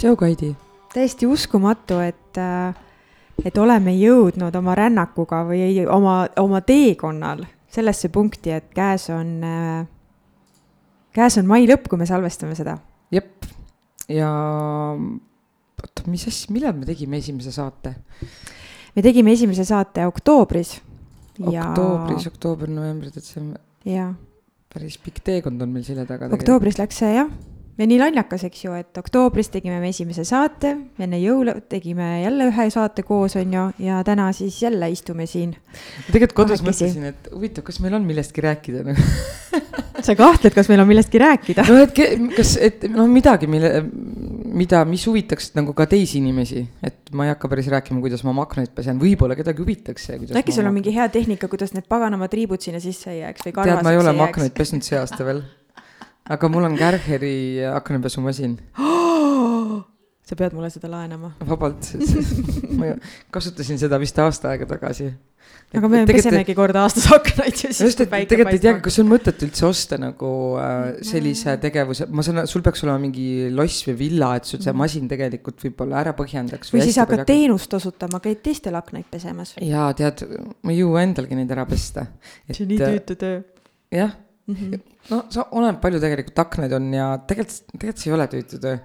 tšau, Kaidi. täiesti uskumatu, et, äh, et oleme jõudnud oma rännakuga või oma, oma teekonnal sellesse punkti, et käes on, äh, käes on mai lõpp, kui me salvestame seda. jep, ja oota, mis asja, millal me tegime esimese saate? me tegime esimese saate oktoobris. oktoobris ja..., oktoober, november, detsember. jaa. päris pikk teekond on meil selja taga. oktoobris läks see jah ja nii naljakas, eks ju, et oktoobris tegime me esimese saate, enne jõule tegime jälle ühe saate koos, on ju, ja täna siis jälle istume siin. tegelikult kodus mõtlesin, et huvitav, kas meil on millestki rääkida nagu sa kahtled, kas meil on millestki rääkida? no et kas, et noh, midagi, mille, mida, mis huvitaks nagu ka teisi inimesi, et ma ei hakka päris rääkima, kuidas ma aknaid pesen, võib-olla kedagi huvitaks see. äkki sul on mingi hea tehnika, kuidas need paganama triibud sinna sisse ei jääks või tead, ma ei ole aknaid pesnud see aasta veel aga mul on Kärheri aknapesumasin oh,. sa pead mulle seda laenama. vabalt, ma kasutasin seda vist aasta aega tagasi. aga me pesemegi kord aastas aknaid ja siis. just, et tegelikult ei teagi, kas on mõtet üldse osta nagu äh, sellise tegevuse, ma saan, sul peaks olema mingi loss või villa, et sul see mhm. masin tegelikult võib-olla ära põhjendaks. või siis hakkad teenust osutama, käid teistel aknaid pesemas. jaa, tead, ma ei jõua endalgi neid ära pesta. see on nii tüütu töö. jah mm. -hmm. no sa, oleneb palju tegelikult aknaid on ja tegelikult, tegelikult see ei ole tüütu töö.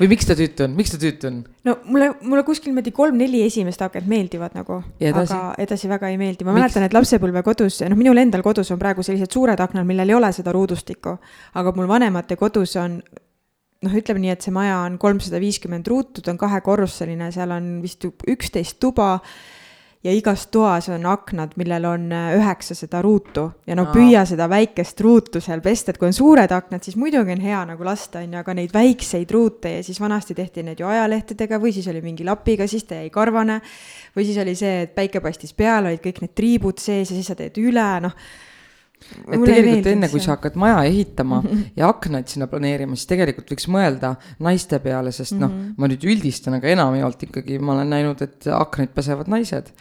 või miks ta tüütu on, miks ta tüütu on? no mulle, mulle kuskil niimoodi kolm-neli esimest akent meeldivad nagu, aga edasi väga ei meeldi, ma miks? mäletan, et lapsepõlve kodus, noh, minul endal kodus on praegu sellised suured aknad, millel ei ole seda ruudustikku, aga mul vanemate kodus on noh, ütleme nii, et see maja on kolmsada viiskümmend ruutu, ta on kahekorruseline, seal on vist üksteist tuba ja igas toas on aknad, millel on äh, üheksa seda ruutu ja no püüa seda väikest ruutu seal pesta, et kui on suured aknad, siis muidugi on hea nagu lasta, on ju, aga neid väikseid ruute ja siis vanasti tehti need ju ajalehtedega või siis oli mingi lapiga, siis ta jäi karvane. või siis oli see, et päike paistis peal, olid kõik need triibud sees ja siis sa teed üle, noh et Mulle tegelikult enne, kui sa hakkad maja ehitama mm -hmm. ja aknaid sinna planeerima, siis tegelikult võiks mõelda naiste peale, sest noh, mhm. ma nüüd üldistan, aga enamjaolt ikkagi ma olen näinud, et aknaid pesevad naised.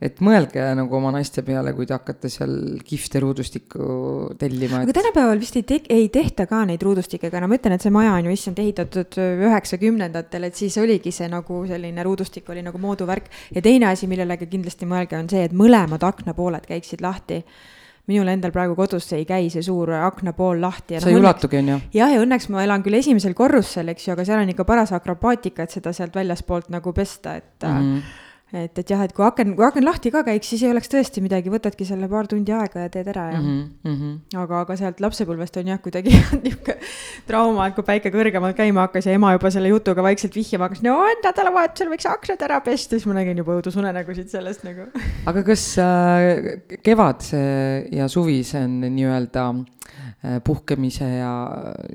et mõelge nagu oma naiste peale, kui te hakkate seal kihvte ruudustikku tellima et.... aga tänapäeval vist ei te-, ei tehta ka neid ruudustikega, no ma ütlen, et see maja on ju issand ehitatud üheksakümnendatel, et siis oligi see nagu selline ruudustik oli nagu mooduvärk. ja teine asi, millele ka kindlasti mõelge, on see, et mõlemad aknapooled käiksid lahti minul endal praegu kodus ei käi see suur aknapool lahti. sa ei õnneks, ulatugi, on ju? jah, ja õnneks ma elan küll esimesel korrusel, eks ju, aga seal on ikka paras akrobaatika, et seda sealt väljaspoolt nagu pesta, et mm. -hmm et, et jah, et kui aken, kui aken lahti ka käiks, siis ei oleks tõesti midagi, võtadki selle paar tundi aega ja teed ära ja mm. -hmm. aga, aga sealt lapsepõlvest on jah, kuidagi niisugune trauma, et kui päike kõrgemalt käima hakkas ja ema juba selle jutuga vaikselt vihjama hakkas, no nädalavahetusel võiks aknad ära pesta, siis ma nägin juba õudusunenägusid sellest nagu. aga kas äh, kevad ja suvi, see on nii-öelda äh, puhkemise ja,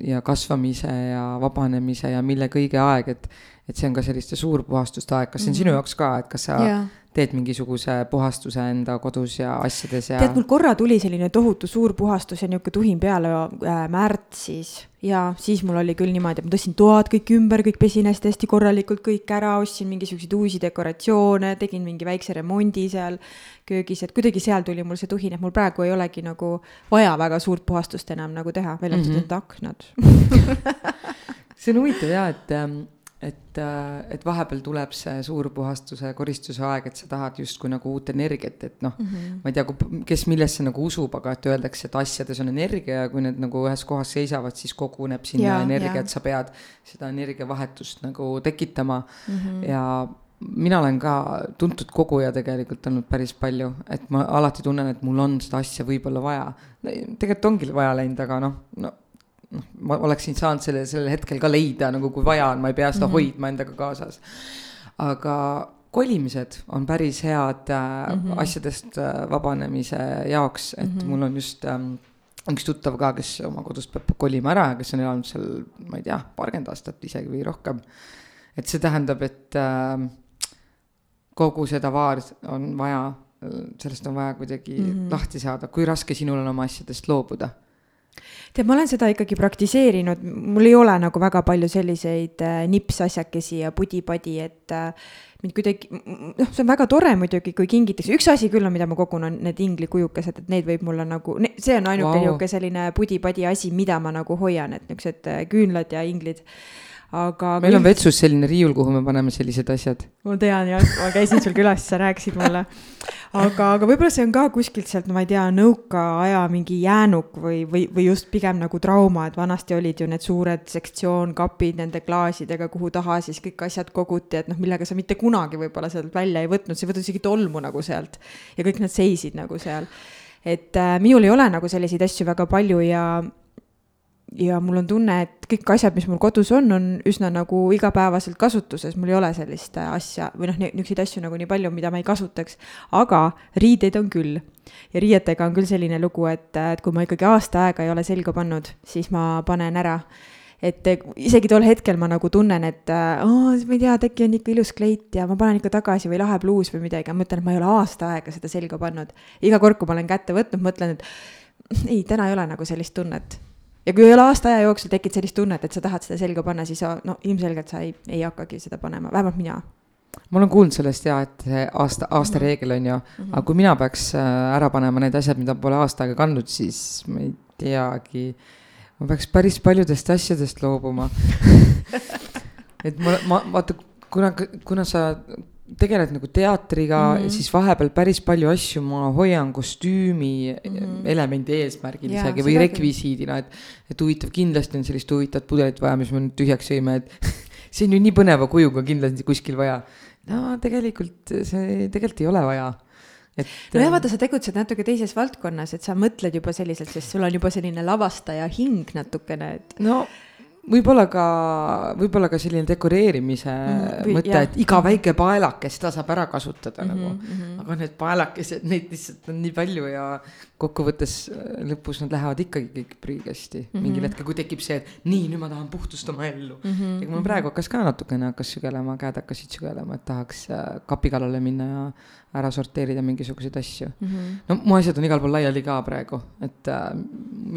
ja kasvamise ja vabanemise ja mille kõige aeg, et et see on ka selliste suurpuhastuste aeg, kas see on mm -hmm. sinu jaoks ka, et kas sa yeah. teed mingisuguse puhastuse enda kodus ja asjades ja? tead, mul korra tuli selline tohutu suur puhastus ja niisugune tuhin peale äh, märtsis ja siis mul oli küll niimoodi, et ma tõstsin toad kõik ümber, kõik pesin hästi, hästi korralikult kõik ära, ostsin mingisuguseid uusi dekoratsioone, tegin mingi väikse remondi seal köögis, et kuidagi seal tuli mul see tuhin, et mul praegu ei olegi nagu vaja väga suurt puhastust enam nagu teha, välja arvatud mm -hmm. enda aknad see on huvitav ja, et ähm, et, äh, et vahepeal tuleb see suurpuhastuse, koristuse aeg, et sa tahad justkui nagu uut energiat, et noh mm, -hmm. ma ei tea, kes millesse nagu usub, aga et öeldakse, et asjades on energia ja kui need nagu ühes kohas seisavad, siis koguneb sinna ja, energia, et sa pead seda energiavahetust nagu tekitama mm -hmm. ja mina olen ka tuntud koguja tegelikult olnud päris palju, et ma alati tunnen, et mul on seda asja võib-olla vaja. tegelikult ongi vaja läinud, aga noh, no noh, ma oleksin saanud selle sellel hetkel ka leida nagu kui vaja on, ma ei pea seda mm -hmm. hoidma endaga kaasas. aga kolimised on päris head äh, mm -hmm. asjadest äh, vabanemise jaoks, et mm -hmm. mul on just ähm, üks tuttav ka, kes oma kodust peab kolima ära ja kes on elanud seal, ma ei tea, paarkümmend aastat isegi või rohkem. et see tähendab, et äh, kogu seda vaar on vaja, sellest on vaja kuidagi mm -hmm. lahti saada, kui raske sinul on oma asjadest loobuda tead, ma olen seda ikkagi praktiseerinud, mul ei ole nagu väga palju selliseid äh, nipsasjakesi ja pudi-padi, et äh, mind kuidagi, noh, see on väga tore muidugi, kui kingitakse, üks asi küll on, mida ma kogun, on need inglikujukesed, et neid võib mulle nagu, see on ainuke niisugune wow. selline pudi-padi asi, mida ma nagu hoian, et niisugused äh, küünlad ja inglid aga. meil on vetsus selline riiul, kuhu me paneme sellised asjad. ma tean jah, ma käisin sul külas, sa rääkisid mulle. aga, aga võib-olla see on ka kuskilt sealt, ma ei tea, nõukaaja mingi jäänuk või, või, või just pigem nagu trauma, et vanasti olid ju need suured sektsioonkapid nende klaasidega, kuhu taha siis kõik asjad koguti, et noh, millega sa mitte kunagi võib-olla sealt välja ei võtnud, sa ei võtnud isegi tolmu nagu sealt. ja kõik nad seisid nagu seal. et äh, minul ei ole nagu selliseid asju väga palju ja ja mul on tunne, et kõik asjad, mis mul kodus on, on üsna nagu igapäevaselt kasutuses, mul ei ole sellist äh, asja või noh, niisuguseid asju nagu nii palju, mida ma ei kasutaks. aga riideid on küll. ja riietega on küll selline lugu, et, et kui ma ikkagi aasta aega ei ole selga pannud, siis ma panen ära et isegi tol hetkel ma nagu tunnen, et oo, ma ei tea, et äkki on ikka ilus kleit ja ma panen ikka tagasi või lahe pluus või midagi, ma mõtlen, et ma ei ole aasta aega seda selga pannud. iga kord, kui ma olen kätte võtnud, mõtlen, et ei, täna ei ole nagu sellist tunnet ja kui ei ole aasta aja jooksul tekkinud sellist tunnet, et sa tahad seda selga panna, siis sa, no ilmselgelt sa ei, ei hakkagi seda panema, vähemalt mina ma olen kuulnud sellest ja, et see aasta, aasta reegel on ju mm, -hmm. aga kui mina peaks äh, ära panema need asjad, mida pole aasta aega kandnud, siis ma ei teagi. ma peaks päris paljudest asjadest loobuma et ma, ma vaata, kuna, kuna sa tegeled nagu teatriga mm, -hmm. siis vahepeal päris palju asju ma hoian kostüümi mm -hmm. elemendi eesmärgil ja, isegi või rekvisiidina, et. et huvitav, kindlasti on sellist huvitavat pudelit vaja, mis me nüüd tühjaks jõime, et see on ju nii põneva kujuga kindlasti kuskil vaja. no tegelikult see tegelikult ei ole vaja et. nojah, vaata, sa tegutsed natuke teises valdkonnas, et sa mõtled juba selliselt, sest sul on juba selline lavastaja hing natukene, et. no võib-olla ka, võib-olla ka selline dekoreerimise mm, mõte, et iga väike paelake, seda saab ära kasutada mm -hmm, nagu mm. -hmm. aga need paelakesed, neid lihtsalt on nii palju ja kokkuvõttes äh, lõpus nad lähevad ikkagi kõik prügikasti mm -hmm. mingil hetkel, kui tekib see, et nii, nüüd ma tahan puhtust oma ellu mm. -hmm. ja mul praegu hakkas ka natukene hakkas sügelema, käed hakkasid sügelema, et tahaks äh, kapi kallale minna ja ära sorteerida mingisuguseid asju mm. -hmm. no mu asjad on igal pool laiali ka praegu, et äh,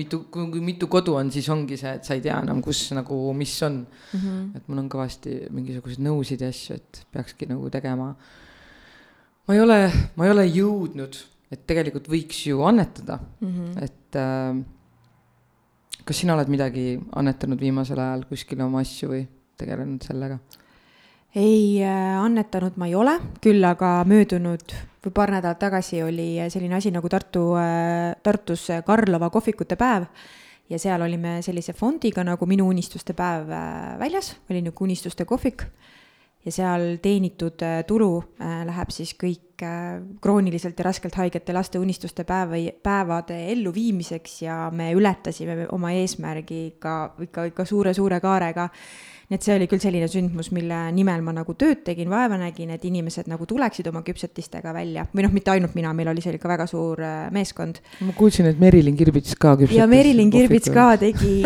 mitu, kui mitu kodu on, siis ongi see, et sa ei tea enam, kus nagu, mis on mm. -hmm. et mul on kõvasti mingisuguseid nõusid ja asju, et peakski nagu tegema. ma ei ole, ma ei ole jõudnud et tegelikult võiks ju annetada mm, -hmm. et äh, kas sina oled midagi annetanud viimasel ajal kuskile oma asju või tegelenud sellega? ei äh, annetanud ma ei ole, küll aga möödunud või paar nädalat tagasi oli selline asi nagu Tartu äh,, Tartus Karlova kohvikute päev ja seal olime sellise fondiga nagu Minu unistuste päev äh, väljas, oli niisugune unistuste kohvik ja seal teenitud äh, tulu äh, läheb siis kõik äh, krooniliselt ja raskelt haigete laste unistuste päeva, päevade elluviimiseks ja me ületasime oma eesmärgi ikka, ikka, ikka suure-suure kaarega nii et see oli küll selline sündmus, mille nimel ma nagu tööd tegin, vaeva nägin, et inimesed nagu tuleksid oma küpsetistega välja või noh, mitte ainult mina, meil oli seal ikka väga suur äh, meeskond. ma kuulsin, et Merilin Kirbits ka küpsetas. ja Merilin Kirbits ka tegi,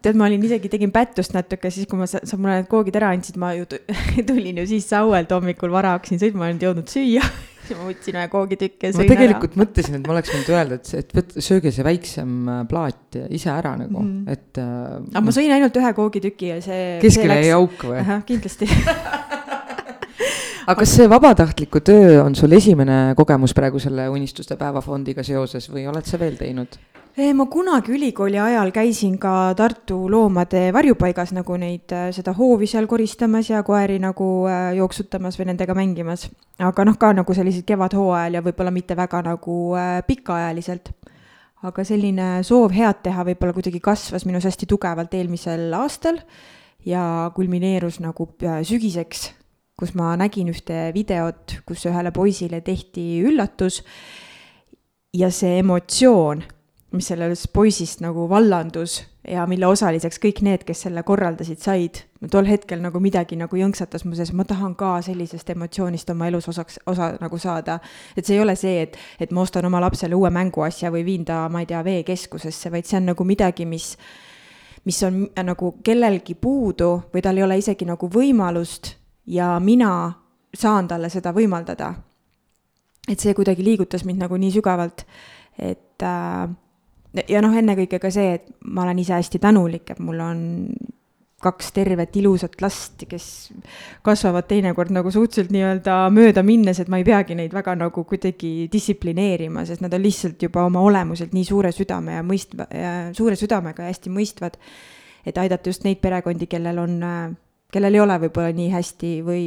tead, ma olin isegi, tegin pättust natuke, siis kui ma, sa mulle need koogid ära andsid, ma ju tulin ju siis sauelt hommikul vara hakkasin sõitma, ma ei olnud jõudnud süüa siis ma võtsin ühe koogitükki ja sõin ära. ma tegelikult ära. mõtlesin, et ma oleks võinud öelda, et, et võt-, sööge see väiksem äh, plaat ise ära nagu mm, -hmm. et äh,. aga ma sõin ainult ühe koogitüki ja see. keskele jäi auk või? ahah, kindlasti aga kas see vabatahtliku töö on sul esimene kogemus praegu selle Unistuste päevafondiga seoses või oled sa veel teinud? Ma kunagi ülikooli ajal käisin ka Tartu loomade varjupaigas nagu neid, äh, seda hoovi seal koristamas ja koeri nagu äh, jooksutamas või nendega mängimas. aga noh, ka nagu sellisel kevadhooajal ja võib-olla mitte väga nagu äh, pikaajaliselt. aga selline soov head teha võib-olla kuidagi kasvas minus hästi tugevalt eelmisel aastal ja kulmineerus nagu sügiseks, kus ma nägin ühte videot, kus ühele poisile tehti üllatus ja see emotsioon mis sellest poisist nagu vallandus ja mille osaliseks kõik need, kes selle korraldasid, said. tol hetkel nagu midagi nagu jõnksatas mu sees, ma tahan ka sellisest emotsioonist oma elus osaks, osa nagu saada. et see ei ole see, et, et ma ostan oma lapsele uue mänguasja või viin ta, ma ei tea, veekeskusesse, vaid see on nagu midagi, mis, mis on nagu kellelgi puudu või tal ei ole isegi nagu võimalust ja mina saan talle seda võimaldada. et see kuidagi liigutas mind nagu nii sügavalt, et äh, ja noh, ennekõike ka see, et ma olen ise hästi tänulik, et mul on kaks tervet ilusat last, kes kasvavad teinekord nagu suhteliselt nii-öelda mööda minnes, et ma ei peagi neid väga nagu kuidagi distsiplineerima, sest nad on lihtsalt juba oma olemuselt nii suure südame ja mõistva, suure südamega ja hästi mõistvad. et aidata just neid perekondi, kellel on, kellel ei ole võib-olla nii hästi või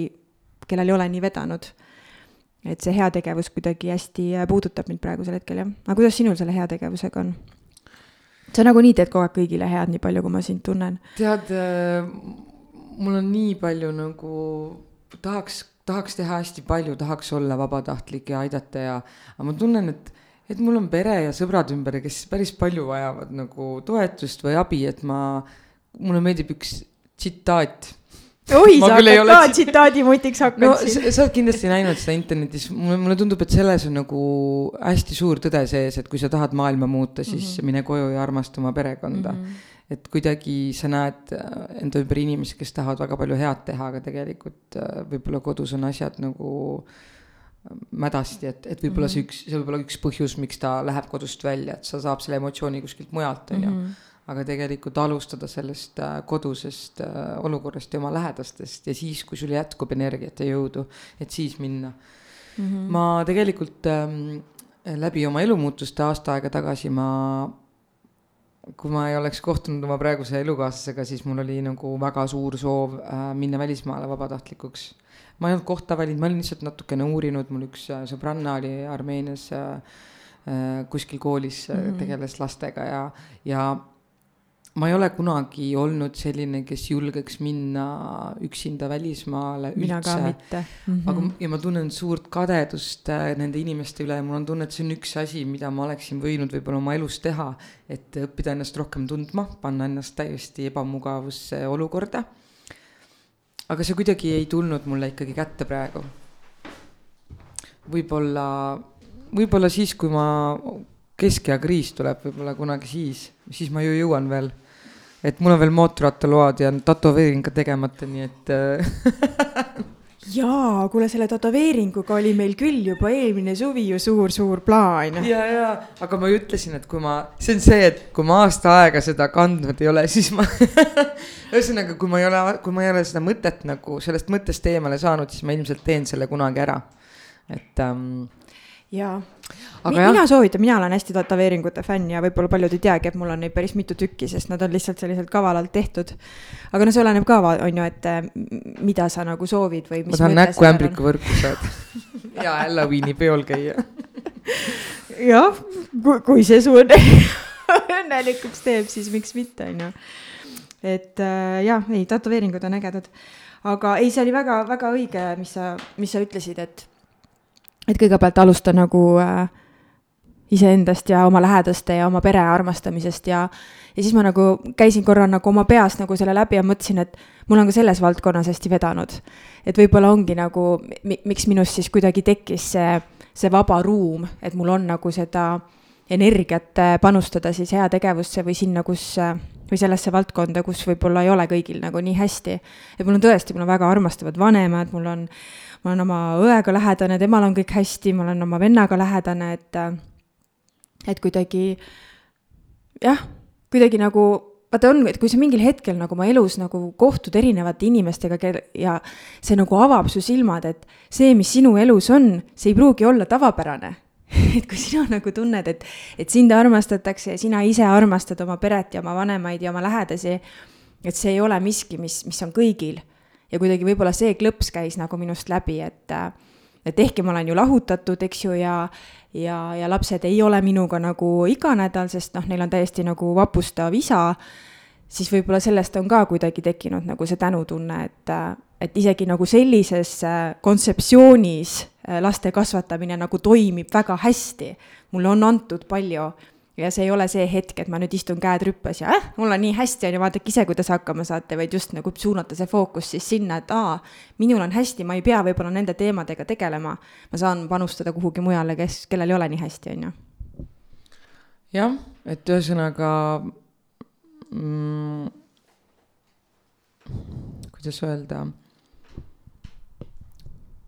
kellel ei ole nii vedanud. Et see heategevus kuidagi hästi puudutab mind praegusel hetkel jah, aga kuidas sinul selle heategevusega on? sa nagunii teed kogu aeg kõigile head, nii palju, kui ma sind tunnen. tead, äh, mul on nii palju nagu, tahaks, tahaks teha hästi palju, tahaks olla vabatahtlik ja aidata ja, aga ma tunnen, et, et mul on pere ja sõbrad ümber, kes päris palju vajavad nagu toetust või abi, et ma, mulle meeldib üks tsitaat oi, sa hakkad ka tsitaadimutiks hakkad no, siin. sa oled kindlasti näinud seda internetis, mulle, mulle tundub, et selles on nagu hästi suur tõde sees, et kui sa tahad maailma muuta, siis mm -hmm. mine koju ja armasta oma perekonda mm. -hmm et kuidagi sa näed äh, enda ümber inimesi, kes tahavad väga palju head teha, aga tegelikult äh, võib-olla kodus on asjad nagu äh, mädasti, et, et võib-olla mm -hmm. see üks, see võib olla üks põhjus, miks ta läheb kodust välja, et sa saab selle emotsiooni kuskilt mujalt, on ju mhm aga tegelikult alustada sellest äh, kodusest äh, olukorrast ja oma lähedastest ja siis, kui sul jätkub energiat ja jõudu, et siis minna mm. -hmm. ma tegelikult ähm, läbi oma elumuutuste aasta aega tagasi ma, kui ma ei oleks kohtunud oma praeguse elukaaslasega, siis mul oli nagu väga suur soov äh, minna välismaale vabatahtlikuks. ma ei olnud kohta valinud, ma olin lihtsalt natukene uurinud, mul üks äh, sõbranna oli Armeenias äh, äh kuskil koolis mm -hmm. tegeles lastega ja, ja ma ei ole kunagi olnud selline, kes julgeks minna üksinda välismaale mina üldse. ka mitte mm. -hmm. aga, ja ma tunnen suurt kadedust äh, nende inimeste üle ja mul on tunne, et see on üks asi, mida ma oleksin võinud võib-olla oma elus teha. et õppida ennast rohkem tundma, panna ennast täiesti ebamugavusse olukorda. aga see kuidagi ei tulnud mulle ikkagi kätte praegu. võib-olla, võib-olla siis, kui ma keskea kriis tuleb võib-olla kunagi siis, siis ma ju jõuan veel et mul on veel mootorrattaload ja tätoveering ka tegemata, nii et äh, jaa, kuule, selle tätoveeringuga oli meil küll juba eelmine suvi ju suur-suur plaan. ja, ja, aga ma ju ütlesin, et kui ma, see on see, et kui ma aasta aega seda kandnud ei ole, siis ma ühesõnaga, kui ma ei ole, kui ma ei ole seda mõtet nagu sellest mõttest eemale saanud, siis ma ilmselt teen selle kunagi ära. et ähm, jaa, mina soovitan, mina olen hästi tätoveeringute fänn ja võib-olla paljud ei teagi, et mul on neid päris mitu tükki, sest nad on lihtsalt selliselt kavalalt tehtud. aga no see oleneb ka, on ju, et mida sa nagu soovid või. ma tahan näkku ämbliku võrku saada ja Halloweeni peol käia jah, kui see su õnnelikuks teeb, siis miks mitte, on ju. et äh, jah, ei, tätoveeringud on ägedad. aga ei, see oli väga-väga õige, mis sa, mis sa ütlesid, et et kõigepealt alusta nagu äh, iseendast ja oma lähedaste ja oma pere armastamisest ja, ja siis ma nagu käisin korra nagu oma peas nagu selle läbi ja mõtlesin, et mul on ka selles valdkonnas hästi vedanud. et võib-olla ongi nagu, miks minus siis kuidagi tekkis see, see vaba ruum, et mul on nagu seda energiat äh, panustada siis heategevusse või sinna, kus äh, või sellesse valdkonda, kus võib-olla ei ole kõigil nagu nii hästi. et mul on tõesti, mul on väga armastavad vanemad, mul on ma olen oma õega lähedane, temal on kõik hästi, ma olen oma vennaga lähedane, et, et kuidagi jah, kuidagi nagu vaata on, et kui sa mingil hetkel nagu oma elus nagu kohtud erinevate inimestega, kel- ja see nagu avab su silmad, et see, mis sinu elus on, see ei pruugi olla tavapärane et kui sina nagu tunned, et, et sind armastatakse ja sina ise armastad oma peret ja oma vanemaid ja oma lähedasi, et see ei ole miski, mis, mis on kõigil ja kuidagi võib-olla see klõps käis nagu minust läbi, et, et ehkki ma olen ju lahutatud, eks ju, ja, ja, ja lapsed ei ole minuga nagu iga nädal, sest noh, neil on täiesti nagu vapustav isa, siis võib-olla sellest on ka kuidagi tekkinud nagu see tänutunne, et, et isegi nagu sellises kontseptsioonis laste kasvatamine nagu toimib väga hästi. mulle on antud palju ja see ei ole see hetk, et ma nüüd istun käed rüppes ja äh, mul on nii hästi, on ju, vaadake ise, kuidas hakkama saate, vaid just nagu suunata see fookus siis sinna, et aa, minul on hästi, ma ei pea võib-olla nende teemadega tegelema. ma saan panustada kuhugi mujale, kes, kellel ei ole nii hästi, on ju. jah, et ühesõnaga mm,, kuidas öelda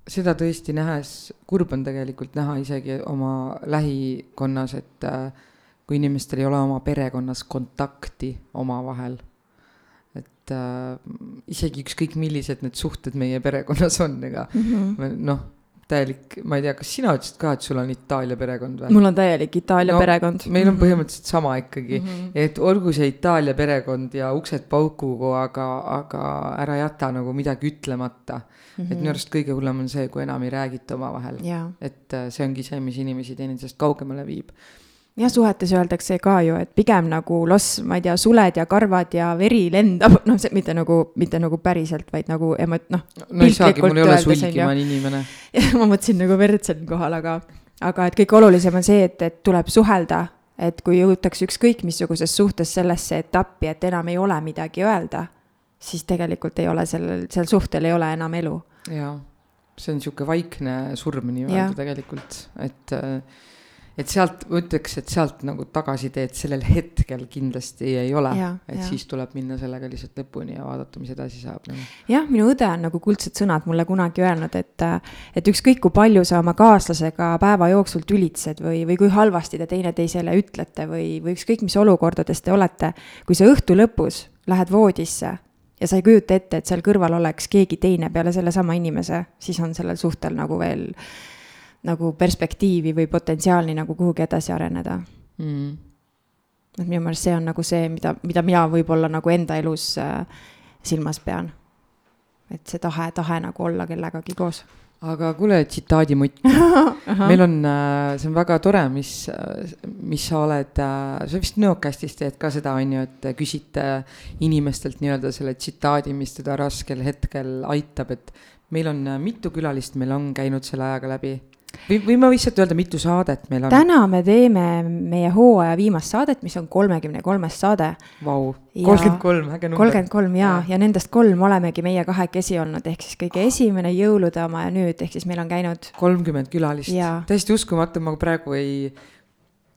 seda tõesti nähes, kurb on tegelikult näha isegi oma lähikonnas, et äh, kui inimestel ei ole oma perekonnas kontakti omavahel. et äh, isegi ükskõik, millised need suhted meie perekonnas on, ega mm -hmm. noh täielik, ma ei tea, kas sina ütlesid ka, et sul on Itaalia perekond või? mul on täielik Itaalia no, perekond. meil on mhm. põhimõtteliselt sama ikkagi mm, -hmm. et olgu see Itaalia perekond ja uksed paukugu, aga, aga ära jäta nagu midagi ütlemata mm. -hmm. et minu arust kõige hullem on see, kui enam ei räägita omavahel. et äh, see ongi see, mis inimesi teineteisest kaugemale viib jah, suhetes öeldakse ka ju, et pigem nagu loss, ma ei tea, suled ja karvad ja veri lendab, noh, see mitte nagu, mitte nagu päriselt, vaid nagu emo-, noh. no ei saagi, mul ei ole sulgi, ma olen inimene. ma mõtlesin nagu verd siinkohal, aga, aga et kõige olulisem on see, et, et tuleb suhelda, et kui jõutakse ükskõik missuguses suhtes sellesse etappi, et enam ei ole midagi öelda, siis tegelikult ei ole sellel, sel suhtel ei ole enam elu. jaa, see on niisugune vaikne surm nii-öelda tegelikult, et äh, et sealt, ma ütleks, et sealt nagu tagasiteed sellel hetkel kindlasti ei ole, et ja. siis tuleb minna sellega lihtsalt lõpuni ja vaadata, mis edasi saab nagu.. jah, minu õde on nagu kuldsed sõnad mulle kunagi öelnud, et, et ükskõik kui palju sa oma kaaslasega päeva jooksul tülitsed või, või kui halvasti te teineteisele ütlete või, või ükskõik mis olukordades te olete, kui sa õhtu lõpus lähed voodisse ja sa ei kujuta ette, et seal kõrval oleks keegi teine peale sellesama inimese, siis on sellel suhtel nagu veel nagu perspektiivi või potentsiaali nagu kuhugi edasi areneda. Mm.. et minu meelest see on nagu see, mida, mida mina võib-olla nagu enda elus äh, silmas pean. et see tahe, tahe nagu olla kellegagi koos. Aga kuule, tsitaadimutt meil on, äh, see on väga tore, mis, mis sa oled, äh, sa vist Nõokastis teed ka seda, on ju, et küsite inimestelt nii-öelda selle tsitaadi, mis teda raskel hetkel aitab, et meil on äh, mitu külalist, meil on käinud selle ajaga läbi või, või ma lihtsalt öelda, mitu saadet meil on? täna me teeme meie hooaja viimast saadet, mis on kolmekümne kolmes saade. Vau, kolmkümmend kolm, äge number. kolmkümmend kolm ja, ja nendest kolm olemegi meie kahekesi olnud, ehk siis kõige esimene jõulude oma ja nüüd, ehk siis meil on käinud. kolmkümmend külalist, täiesti uskumatu, ma praegu ei,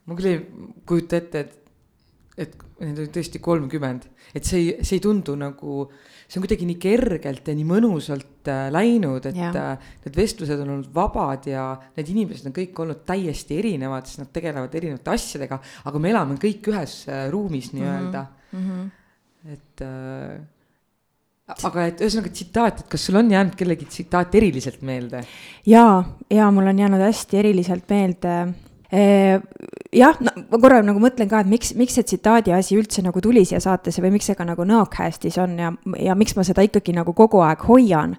ma küll ei kujuta ette, et, et neid oli tõesti kolmkümmend, et see ei, see ei tundu nagu see on kuidagi nii kergelt ja nii mõnusalt äh, läinud, et äh, need vestlused on olnud vabad ja need inimesed on kõik olnud täiesti erinevad, sest nad tegelevad erinevate asjadega, aga me elame kõik ühes äh, ruumis nii-öelda mm. -hmm. et äh, aga et ühesõnaga tsitaat, et kas sul on jäänud kellegi tsitaat eriliselt meelde? jaa, jaa, mul on jäänud hästi eriliselt meelde jah, no ma korra nagu mõtlen ka, et miks, miks see tsitaadi asi üldse nagu tuli siia saatesse või miks see ka nagu Nõocastis on ja, ja miks ma seda ikkagi nagu kogu aeg hoian.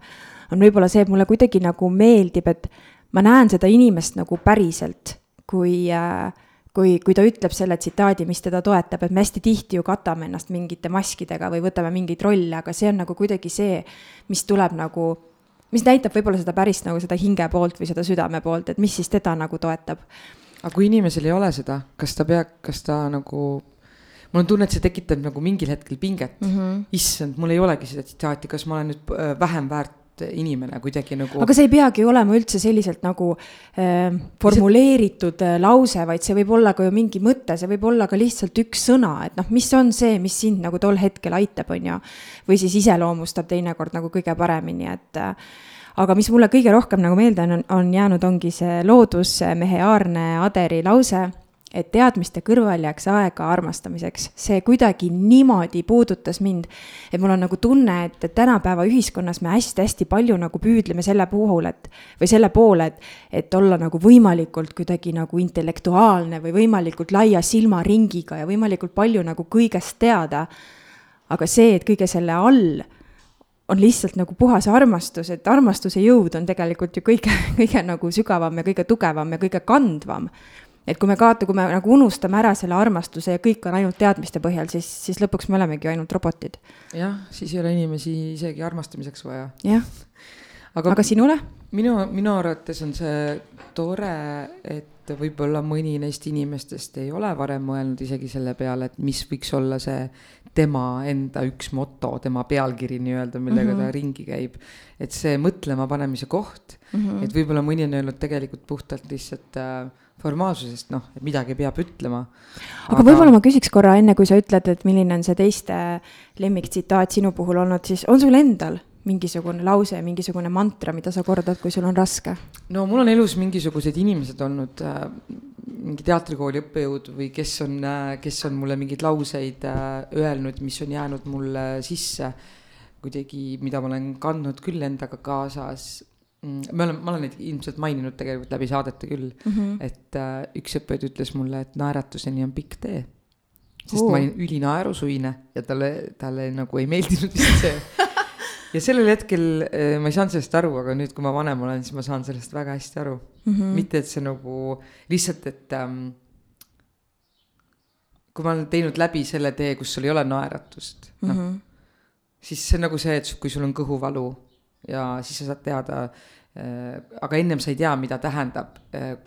on võib-olla see, et mulle kuidagi nagu meeldib, et ma näen seda inimest nagu päriselt, kui äh, kui, kui ta ütleb selle tsitaadi, mis teda toetab, et me hästi tihti ju katame ennast mingite maskidega või võtame mingeid rolle, aga see on nagu kuidagi see, mis tuleb nagu, mis näitab võib-olla seda päris nagu seda hinge poolt või seda südame poolt, et mis siis teda nagu toetab aga kui inimesel ei ole seda, kas ta peab, kas ta nagu, mul on tunne, et see tekitab nagu mingil hetkel pinget mm. -hmm. issand, mul ei olegi seda tsitaati, kas ma olen nüüd äh, vähem väärt inimene kuidagi nagu. aga see ei peagi olema üldse selliselt nagu äh, formuleeritud äh, lause, vaid see võib olla ka ju mingi mõte, see võib olla ka lihtsalt üks sõna, et noh, mis on see, mis sind nagu tol hetkel aitab, on ju. või siis iseloomustab teinekord nagu kõige paremini, et äh, aga mis mulle kõige rohkem nagu meelde on, on jäänud, ongi see loodusmehe Aarne Aderi lause, et teadmiste kõrval jääks aega armastamiseks. see kuidagi niimoodi puudutas mind, et mul on nagu tunne, et tänapäeva ühiskonnas me hästi-hästi palju nagu püüdleme selle puhul, et või selle poole, et, et olla nagu võimalikult kuidagi nagu intellektuaalne või võimalikult laia silmaringiga ja võimalikult palju nagu kõigest teada. aga see, et kõige selle all on lihtsalt nagu puhas armastus, et armastuse jõud on tegelikult ju kõige, kõige nagu sügavam ja kõige tugevam ja kõige kandvam. et kui me kaota, kui me nagu unustame ära selle armastuse ja kõik on ainult teadmiste põhjal, siis, siis lõpuks me olemegi ainult robotid. jah, siis ei ole inimesi isegi armastamiseks vaja. jah, aga, aga sinule? Minu, minu arvates on see tore, et võib-olla mõni neist inimestest ei ole varem mõelnud isegi selle peale, et mis võiks olla see tema enda üks moto, tema pealkiri nii-öelda, millega mm -hmm. ta ringi käib. et see mõtlema panemise koht mm, -hmm. et võib-olla mõni on öelnud tegelikult puhtalt lihtsalt äh, formaalsusest, noh, et midagi peab ütlema. aga, aga võib-olla ma küsiks korra, enne kui sa ütled, et milline on see teiste lemmiktsitaat sinu puhul olnud, siis on sul endal mingisugune lause, mingisugune mantra, mida sa kordad, kui sul on raske? no mul on elus mingisugused inimesed olnud äh,, mingi teatrikooli õppejõud või kes on äh,, kes on mulle mingeid lauseid äh, öelnud, mis on jäänud mulle sisse kuidagi, mida ma olen kandnud küll endaga kaasas mm, me oleme, ma olen neid ilmselt maininud tegelikult läbi saadete küll mm, -hmm. et äh, üks õppejõud ütles mulle, et naeratuseni on pikk tee. sest uh. ma olin ülinaerusuine ja talle, talle nagu ei meeldinud vist see ja sellel hetkel äh, ma ei saanud sellest aru, aga nüüd, kui ma vanem olen, siis ma saan sellest väga hästi aru mm. -hmm. mitte, et see nagu lihtsalt, et ähm, kui ma olen teinud läbi selle tee, kus sul ei ole naeratust, noh mm -hmm., siis see on nagu see, et kui sul on kõhuvalu ja siis sa saad teada äh,, aga ennem sa ei tea, mida tähendab äh,,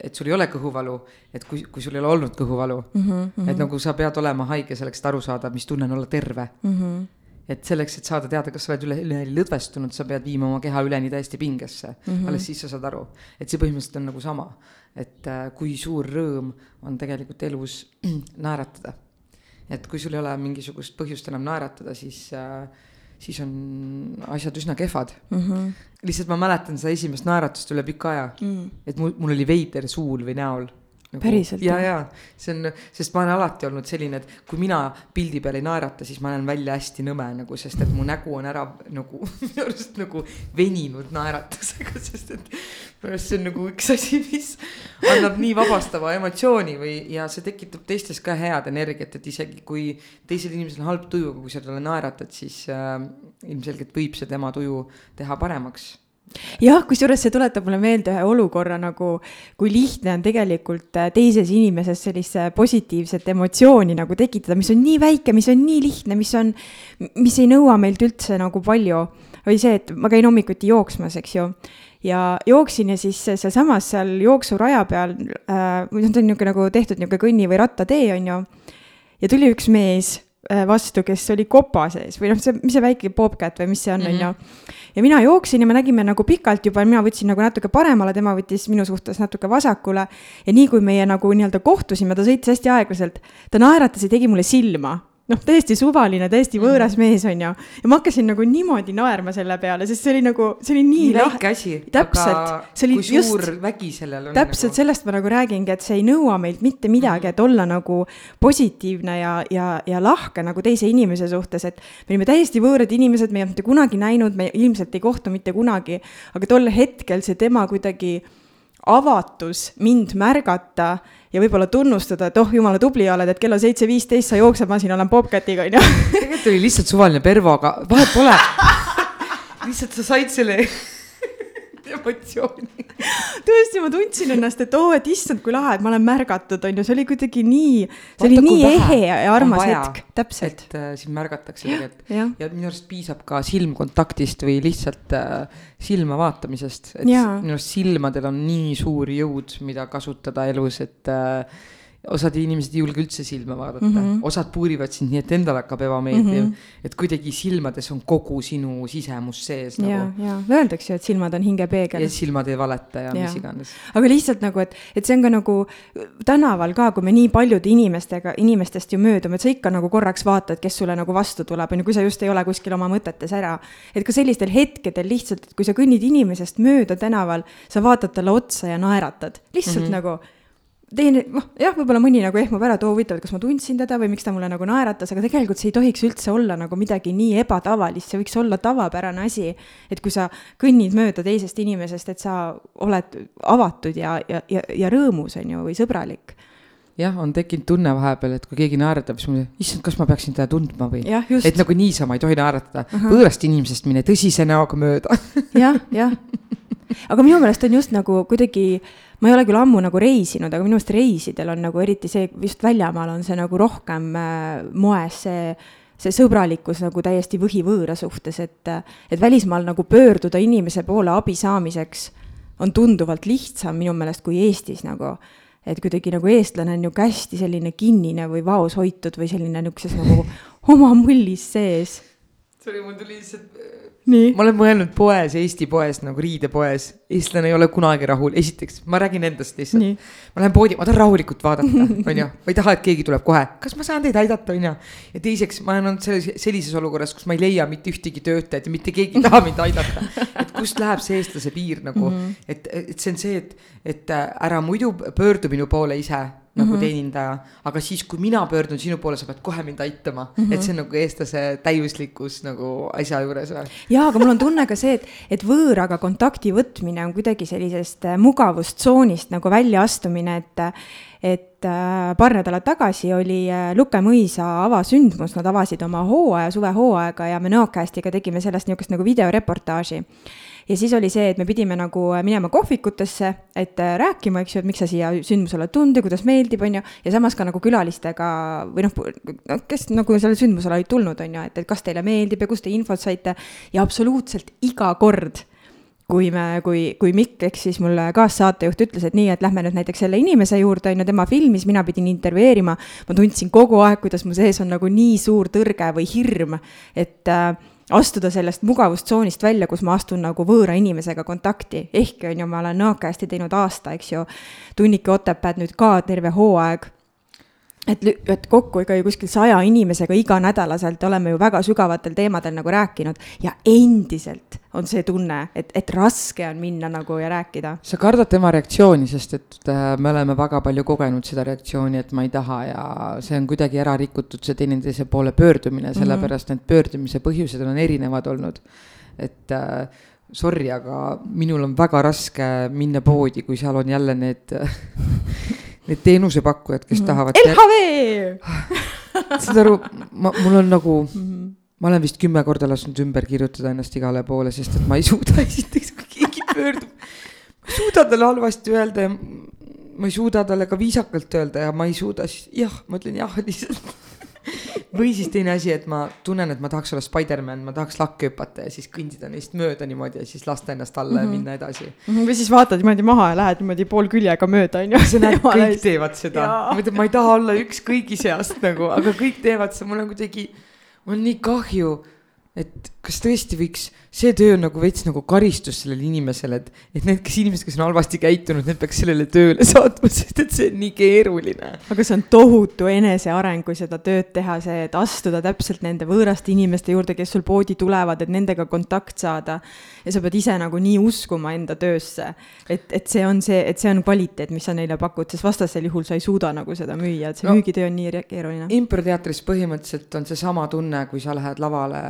et sul ei ole kõhuvalu, et kui, kui sul ei ole olnud kõhuvalu mm, -hmm. et nagu sa pead olema haige selleks, et aru saada, mis tunne on olla terve mm. -hmm et selleks, et saada teada, kas sa oled üle, üleni lõdvestunud, sa pead viima oma keha üleni täiesti pingesse mm. -hmm. alles siis sa saad aru, et see põhimõtteliselt on nagu sama. et äh, kui suur rõõm on tegelikult elus naeratada. et kui sul ei ole mingisugust põhjust enam naeratada, siis äh, siis on asjad üsna kehvad mm. -hmm. lihtsalt ma mäletan seda esimest naeratust üle pika aja mm., et mul, mul oli veider suul või näol nagu,. päriselt? ja, ja see on, sest ma olen alati olnud selline, et kui mina pildi peal ei naerata, siis ma näen välja hästi nõme nagu, sest et mu nägu on ära nagu minu arust nagu veninud naeratusega, sest et minu arust see on nagu üks asi, mis annab nii vabastava emotsiooni või, ja see tekitab teistes ka head energiat, et isegi kui teisel inimesel on halb tuju, aga kui sa talle naeratad, siis äh, ilmselgelt võib see tema tuju teha paremaks jah, kusjuures see tuletab mulle meelde ühe olukorra nagu, kui lihtne on tegelikult äh, teises inimeses sellist positiivset emotsiooni nagu tekitada, mis on nii väike, mis on nii lihtne, mis on, mis ei nõua meilt üldse nagu palju. või see, et ma käin hommikuti jooksmas, eks ju ja jooksin ja siis sealsamas seal jooksuraja peal äh,, see on niisugune nagu tehtud niisugune kõnni- või rattatee, on ju, ja tuli üks mees vastu, kes oli kopa sees või noh, see, mis see väike bobcat või mis see on. Mhm. ja mina jooksin ja me nägime nagu pikalt juba, mina võtsin nagu natuke paremale, tema võttis minu suhtes natuke vasakule. ja nii kui meie nagu nii-öelda kohtusime, ta sõitis hästi aeglaselt, ta naeratas ja tegi mulle silma noh, täiesti suvaline, täiesti võõras mm. mees, on ju. ja ma hakkasin nagu niimoodi naerma selle peale, sest see oli nagu, see oli nii. väike asi. täpselt. kui suur just, vägi sellel on. täpselt nagu... sellest ma nagu räägingi, et see ei nõua meilt mitte midagi mm., et olla nagu positiivne ja, ja, ja lahke nagu teise inimese suhtes, et. me olime täiesti võõrad inimesed, me ei olnud mitte kunagi näinud, me ilmselt ei kohtu mitte kunagi. aga tol hetkel see tema kuidagi avatus mind märgata ja võib-olla tunnustada, et oh, jumala tubli oled, et kell on seitse viisteist, sa jooksed, ma siin olen Bobcatiga, onju. tegelikult oli lihtsalt suvaline Pervo, aga vahet pole lihtsalt sa said selle emotsiooni. tõesti, ma tundsin ennast, et oo oh,, et issand, kui lahe, et ma olen märgatud, on ju, see oli kuidagi nii, see Vaata, oli nii ehe ja armas hetk, täpselt. et äh, sind märgatakse tegelikult ja. ja minu arust piisab ka silmkontaktist või lihtsalt äh, silma vaatamisest, et ja. minu arust silmadel on nii suur jõud, mida kasutada elus, et äh, osad inimesed ei julge üldse silma vaadata mm, -hmm. osad puurivad sind nii, et endale hakkab ebameeldiv mm. -hmm. et kuidagi silmades on kogu sinu sisemus sees nagu. ja, ja öeldakse ju, et silmad on hingepeegel. ja silmad ei valeta ja, ja mis iganes. aga lihtsalt nagu, et, et see on ka nagu tänaval ka, kui me nii paljude inimestega, inimestest ju möödume, et sa ikka nagu korraks vaatad, kes sulle nagu vastu tuleb, on ju, kui sa just ei ole kuskil oma mõtetes ära. et ka sellistel hetkedel lihtsalt, et kui sa kõnnid inimesest mööda tänaval, sa vaatad talle otsa ja naeratad, lihtsalt mm -hmm. nagu teine, noh jah, võib-olla mõni nagu ehmub ära, et oo huvitav, kas ma tundsin teda või miks ta mulle nagu naeratas, aga tegelikult see ei tohiks üldse olla nagu midagi nii ebatavalist, see võiks olla tavapärane asi. et kui sa kõnnid mööda teisest inimesest, et sa oled avatud ja, ja, ja, ja rõõmus, on ju, või sõbralik jah, on tekkinud tunne vahepeal, et kui keegi naeratab, siis mul, issand, kas ma peaksin teda tundma või. et nagu niisama ei tohi naeratada uh, -huh. võõrast inimesest mine tõsise näoga mööda jah, jah. aga minu meelest on just nagu kuidagi ma ei ole küll ammu nagu reisinud, aga minu meelest reisidel on nagu eriti see, just väljamaal on see nagu rohkem äh, moes, see, see sõbralikkus nagu täiesti võhivõõra suhtes, et, et välismaal nagu pöörduda inimese poole abi saamiseks on tunduvalt lihtsam minu meelest kui Eestis nagu. et kuidagi nagu eestlane on niisugune hästi selline kinnine või vaoshoitud või selline niisuguses nagu oma mullis sees sorry, mul tuli lihtsalt. Ma olen mõelnud poes, Eesti poes nagu riidepoes, eestlane ei ole kunagi rahul, esiteks ma räägin endast lihtsalt. ma lähen poodi, ma tahan rahulikult vaadata, onju, ma ei taha, et keegi tuleb kohe, kas ma saan teid aidata, onju. ja teiseks, ma olen olnud selles, sellises olukorras, kus ma ei leia mitte ühtegi töötajat ja mitte keegi ei taha mind aidata. et kust läheb see eestlase piir nagu mm, -hmm. et, et see on see, et, et ära muidu pöördu minu poole ise nagu mm -hmm. teenindaja, aga siis, kui mina pöördun sinu poole, sa pead kohe mind aitama mm, -hmm. et see on nagu eestlase täiuslikkus nagu asja juures või? jaa, aga mul on tunne ka see, et, et võõraga kontakti võtmine on kuidagi sellisest äh, mugavustsoonist nagu väljaastumine, et et äh, paar nädalat tagasi oli äh, Luke mõisa avasündmus, nad avasid oma hooaja, suvehooaega ja me Nõokäestiga tegime sellest niisugust nagu videoreportaaži ja siis oli see, et me pidime nagu äh, minema kohvikutesse, et äh, rääkima, eks ju, et miks sa siia sündmusele tulnud ja kuidas meeldib, on ju, ja samas ka nagu külalistega või noh, kes nagu sellele sündmusele olid tulnud, on ju, et, et kas teile meeldib ja kust te infot saite. Ja absoluutselt iga kord kui me, kui, kui Mikk ehk siis mul kaassaatejuht ütles, et nii, et lähme nüüd näiteks selle inimese juurde, on ju, tema filmis, mina pidin intervjueerima, ma tundsin kogu aeg, kuidas mu sees on nagu nii suur tõrge või hirm, et äh, astuda sellest mugavustsoonist välja, kus ma astun nagu võõra inimesega kontakti, ehkki on ju, ma olen nõokäästi teinud aasta, eks ju, tunnike Otepääd nüüd ka terve hooaeg et, et kokku ikka ju kuskil saja inimesega iganädalaselt oleme ju väga sügavatel teemadel nagu rääkinud ja endiselt on see tunne, et, et raske on minna nagu ja rääkida. sa kardad tema reaktsiooni, sest et äh, me oleme väga palju kogenud seda reaktsiooni, et ma ei taha ja see on kuidagi ära rikutud, see teineteise poole pöördumine, mhm. sellepärast need pöördumise põhjused on erinevad olnud. et äh, sorry, aga minul on väga raske minna poodi, kui seal on jälle need need teenusepakkujad, kes mm tahavad. LHV saad aru, ma, mul on nagu mm, -hmm. ma olen vist kümme korda lasknud ümber kirjutada ennast igale poole, sest et ma ei suuda esiteks, kui keegi pöördub. ma ei suuda talle halvasti öelda ja ma ei suuda talle ka viisakalt öelda ja ma ei suuda siis jah, ma ütlen jah lihtsalt või siis teine asi, et ma tunnen, et ma tahaks olla Spider-man, ma tahaks lakke hüpata ja siis kõndida neist mööda niimoodi ja siis lasta ennast alla mm -hmm. ja mhm. minna edasi mm. -hmm. või siis vaatad niimoodi maha ja lähed niimoodi pool küljega mööda, on ju. sa näed, kõik teevad seda. ma ei taha olla üks kõigi seast nagu, aga kõik teevad seda, mul on kuidagi, mul on nii kahju et kas tõesti võiks, see töö on nagu veits nagu karistus sellele inimesele, et, et need, kes inimesed, kes on halvasti käitunud, need peaks sellele tööle saatma, sest et see on nii keeruline. aga see on tohutu eneseareng, kui seda tööd teha, see, et astuda täpselt nende võõraste inimeste juurde, kes sul poodi tulevad, et nendega kontakt saada. ja sa pead ise nagu nii uskuma enda töösse, et, et see on see, et see on kvaliteet, mis sa neile pakud, sest vastasel juhul sa ei suuda nagu seda müüa, et see no, müügitöö on nii keeruline. improteatris põhimõtteliselt on seesama tunne, kui sa lähed lavale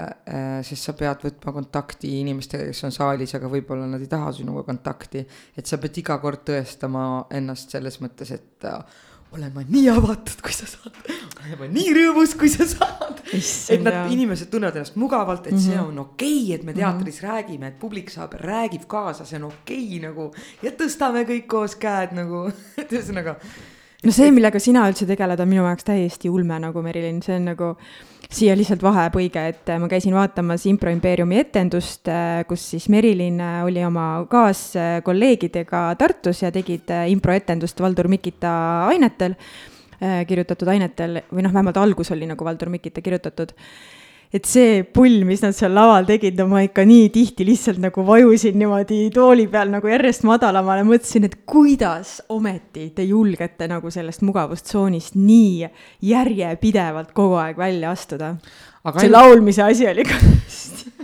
siis sa pead võtma kontakti inimestega, kes on saalis, aga võib-olla nad ei taha sinuga kontakti. et sa pead iga kord tõestama ennast selles mõttes, et äh, olen ma nii avatud, kui sa saad, olen ma nii rõõmus, kui sa saad. et nad, inimesed tunnevad ennast mugavalt, et mm -hmm. see mhm. on okei okay,, et me teatris mm -hmm. räägime, et publik saab, räägib kaasa, see on okei okay, nagu. ja tõstame kõik koos käed nagu, et ühesõnaga. no see, millega sina üldse tegeled, on minu jaoks täiesti ulme nagu Merilin, see on nagu siia lihtsalt vahepõige, et äh, ma käisin vaatamas Impro impeeriumi etendust, äh, kus siis Merilin äh, oli oma kaaskolleegidega Tartus ja tegid improetendust Valdur Mikita ainetel, kirjutatud ainetel või noh, vähemalt algus oli nagu Valdur Mikita kirjutatud et see pull, mis nad seal laval tegid, no ma ikka nii tihti lihtsalt nagu vajusin niimoodi tooli peal nagu järjest madalamale, mõtlesin, et kuidas ometi te julgete nagu sellest mugavustsoonist nii järjepidevalt kogu aeg välja astuda. see ainult... laulmise asi oli ka hästi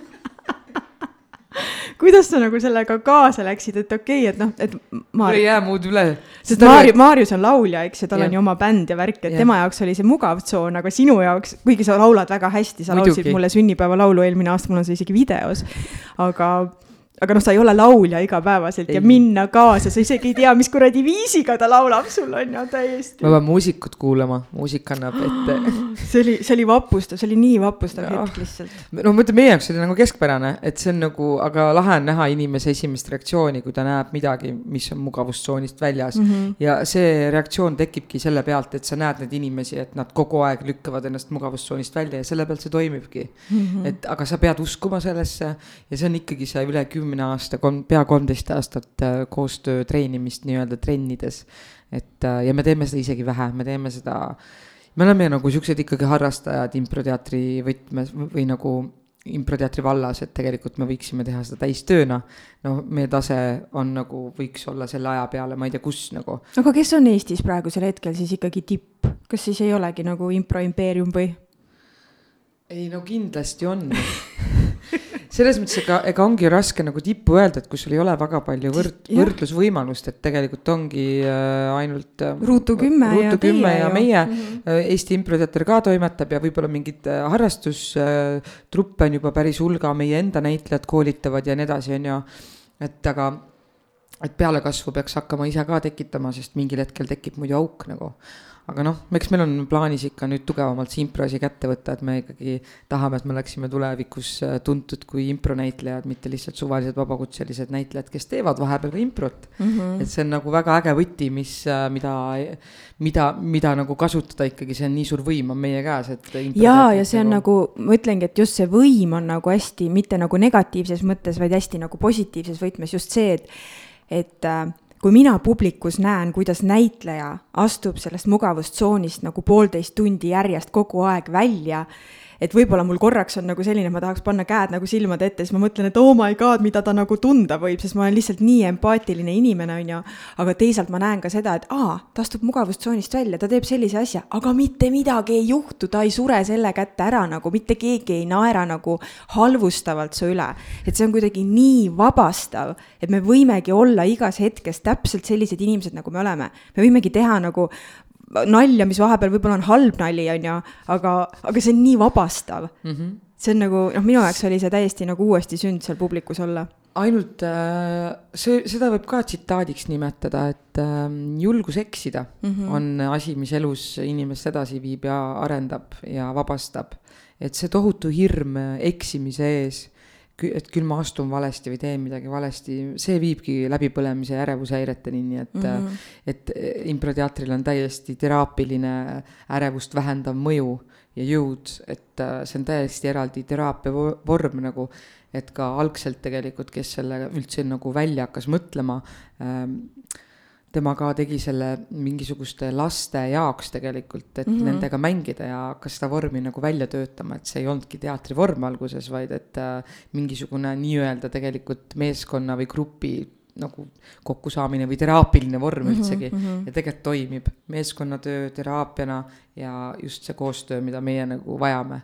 kuidas sa nagu sellega kaasa läksid, et okei okay,, et noh, et Maarja. ei jää muud üle. sest Maarju, Maarjus on laulja, eks ju, tal ja. on ju oma bänd ja värk, et ja. tema jaoks oli see mugav tsoon, aga sinu jaoks, kuigi sa laulad väga hästi, sa Muidugi. laulsid mulle sünnipäevalaulu eelmine aasta, mul on see isegi videos, aga aga noh, sa ei ole laulja igapäevaselt ei. ja minna kaasa, sa isegi ei tea, mis kuradi viisiga ta laulab sul on ju täiesti. ma pean muusikut kuulama, muusika annab ette see oli, see oli vapustav, see oli nii vapustav hetk lihtsalt. no ma ütlen, meie jaoks oli nagu keskpärane, et see on nagu, aga lahe on näha inimese esimest reaktsiooni, kui ta näeb midagi, mis on mugavustsoonist väljas mm. -hmm. ja see reaktsioon tekibki selle pealt, et sa näed neid inimesi, et nad kogu aeg lükkavad ennast mugavustsoonist välja ja selle pealt see toimibki mm. -hmm. et aga sa pead uskuma sellesse ja see on ikkagi see üle kümne kümne aasta, kolm, pea kolmteist aastat äh, koostöö treenimist nii-öelda trennides. et äh, ja me teeme seda isegi vähe, me teeme seda, me oleme nagu siuksed ikkagi harrastajad improteatri võtmes või nagu improteatri vallas, et tegelikult me võiksime teha seda täistööna. no meie tase on nagu, võiks olla selle aja peale, ma ei tea, kus nagu. aga kes on Eestis praegusel hetkel siis ikkagi tipp, kas siis ei olegi nagu improimpeerium või? Ei no kindlasti on selles mõttes, ega, ega ongi raske nagu tippu öelda, et kui sul ei ole väga palju võrd-, võrdlusvõimalust, et tegelikult ongi äh, ainult äh,. ruutu kümme ja kümme ja meie mm -hmm. Eesti Improteater ka toimetab ja võib-olla mingeid äh, harrastustruppe äh, on juba päris hulga, meie enda näitlejad koolitavad ja nii edasi, on ju. et aga, et pealekasvu peaks hakkama ise ka tekitama, sest mingil hetkel tekib muidu auk nagu aga noh, eks meil on plaanis ikka nüüd tugevamalt see impro asi kätte võtta, et me ikkagi tahame, et me oleksime tulevikus äh, tuntud kui impronäitlejad, mitte lihtsalt suvalised vabakutselised näitlejad, kes teevad vahepeal ka improt mm. -hmm. et see on nagu väga äge võti, mis, äh, mida, mida, mida nagu kasutada ikkagi, see on nii suur võim on meie käes, et. ja, ja see on nagu, ma ütlengi, et just see võim on nagu hästi, mitte nagu negatiivses mõttes, vaid hästi nagu positiivses võtmes just see, et, et äh, kui mina publikus näen, kuidas näitleja astub sellest mugavustsoonist nagu poolteist tundi järjest kogu aeg välja et võib-olla mul korraks on nagu selline, ma tahaks panna käed nagu silmade ette, siis ma mõtlen, et oh my god, mida ta nagu tunda võib, sest ma olen lihtsalt nii empaatiline inimene, on ju. aga teisalt ma näen ka seda, et aa, ta astub mugavustsoonist välja, ta teeb sellise asja, aga mitte midagi ei juhtu, ta ei sure selle kätte ära nagu, mitte keegi ei naera nagu halvustavalt su üle. et see on kuidagi nii vabastav, et me võimegi olla igas hetkes täpselt sellised inimesed, nagu me oleme. me võimegi teha nagu nalja, mis vahepeal võib-olla on halb nali, on ju, aga, aga see on nii vabastav mm. -hmm. see on nagu, noh, minu jaoks oli see täiesti nagu uuesti sünd seal publikus olla. ainult äh, see, seda võib ka tsitaadiks nimetada, et äh, julgus eksida mm -hmm. on asi, mis elus inimest edasi viib ja arendab ja vabastab. et see tohutu hirm eksimise ees et küll ma astun valesti või teen midagi valesti, see viibki läbipõlemise ja ärevushäireteni, nii et mm, -hmm. et improteatril on täiesti teraapiline ärevust vähendav mõju ja jõud, et äh, see on täiesti eraldi teraapia vorm nagu, et ka algselt tegelikult, kes selle üldse nagu välja hakkas mõtlema ähm,, tema ka tegi selle mingisuguste laste jaoks tegelikult, et mm -hmm. nendega mängida ja hakkas seda vormi nagu välja töötama, et see ei olnudki teatrivorm alguses, vaid et äh, mingisugune nii-öelda tegelikult meeskonna või grupi nagu kokkusaamine või teraapiline vorm -hmm, üldsegi mm -hmm. ja tegelikult toimib meeskonnatöö teraapiana ja just see koostöö, mida meie nagu vajame.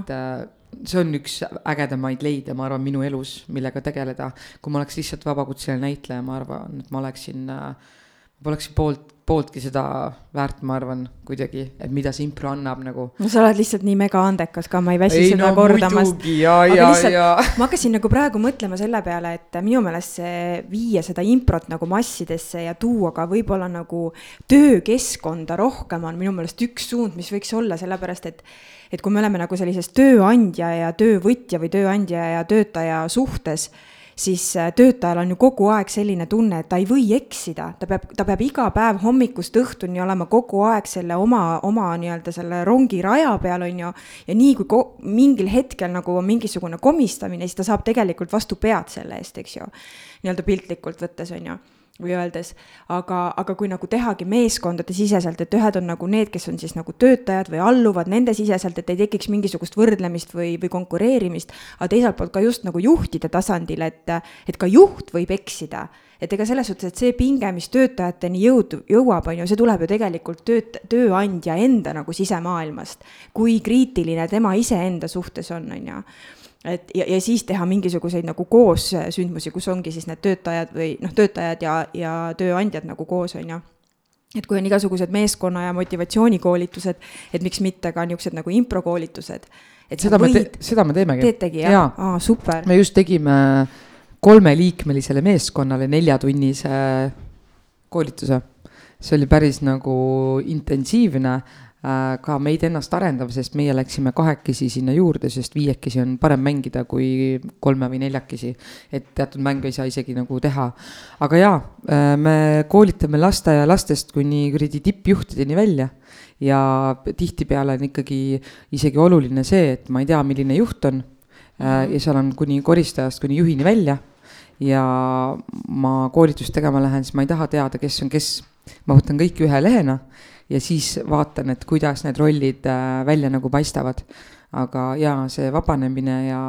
et äh, see on üks ägedamaid leide, ma arvan, minu elus, millega tegeleda. kui ma oleks lihtsalt vabakutseline näitleja, ma arvan, et ma oleksin äh, ma polekski poolt, pooltki seda väärt, ma arvan, kuidagi, et mida see impro annab nagu. no sa oled lihtsalt nii mega andekas ka, ma ei väsi ei, seda no, kordamast. ma hakkasin nagu praegu mõtlema selle peale, et minu meelest see viia seda improt nagu massidesse ja tuua ka võib-olla nagu töökeskkonda rohkem on minu meelest üks suund, mis võiks olla, sellepärast et et kui me oleme nagu sellises tööandja ja töövõtja või tööandja ja töötaja suhtes siis äh, töötajal on ju kogu aeg selline tunne, et ta ei või eksida, ta peab, ta peab iga päev hommikust õhtuni olema kogu aeg selle oma, oma nii-öelda selle rongi raja peal, on ju. ja nii kui mingil hetkel nagu on mingisugune komistamine, siis ta saab tegelikult vastu pead selle eest, eks ju. nii-öelda piltlikult võttes, on ju või öeldes, aga, aga kui nagu tehagi meeskondade siseselt, et ühed on nagu need, kes on siis nagu töötajad või alluvad nende siseselt, et ei tekiks mingisugust võrdlemist või, või konkureerimist, aga teiselt poolt ka just nagu juhtide tasandil, et, et ka juht võib eksida et ega selles suhtes, et see pinge, mis töötajateni jõud, jõuab, on ju, see tuleb ju tegelikult tööt-, tööandja enda nagu sisemaailmast. kui kriitiline tema iseenda suhtes on, on ju et ja, ja siis teha mingisuguseid nagu koos sündmusi, kus ongi siis need töötajad või noh, töötajad ja, ja tööandjad nagu koos, on ju et kui on igasugused meeskonna ja motivatsioonikoolitused, et miks mitte ka niisugused nagu improkoolitused. et seda me seda me teemegi. teetegi jah ja.? aa, super. me just tegime kolmeliikmelisele meeskonnale neljatunnise koolituse. see oli päris nagu intensiivne ka meid ennast arendav, sest meie läksime kahekesi sinna juurde, sest viiekesi on parem mängida kui kolme või neljakesi. et teatud mänge ei saa isegi nagu teha. aga jaa, äh, me koolitame lasteaialastest kuni kuradi tippjuhtideni välja ja tihtipeale on ikkagi isegi oluline see, et ma ei tea, milline juht on. Äh, ja seal on kuni koristajast kuni juhini välja ja ma koolitust tegema lähen, siis ma ei taha teada, kes on kes. ma võtan kõik ühe lehena ja siis vaatan, et kuidas need rollid äh, välja nagu paistavad. aga jaa, see vabanemine ja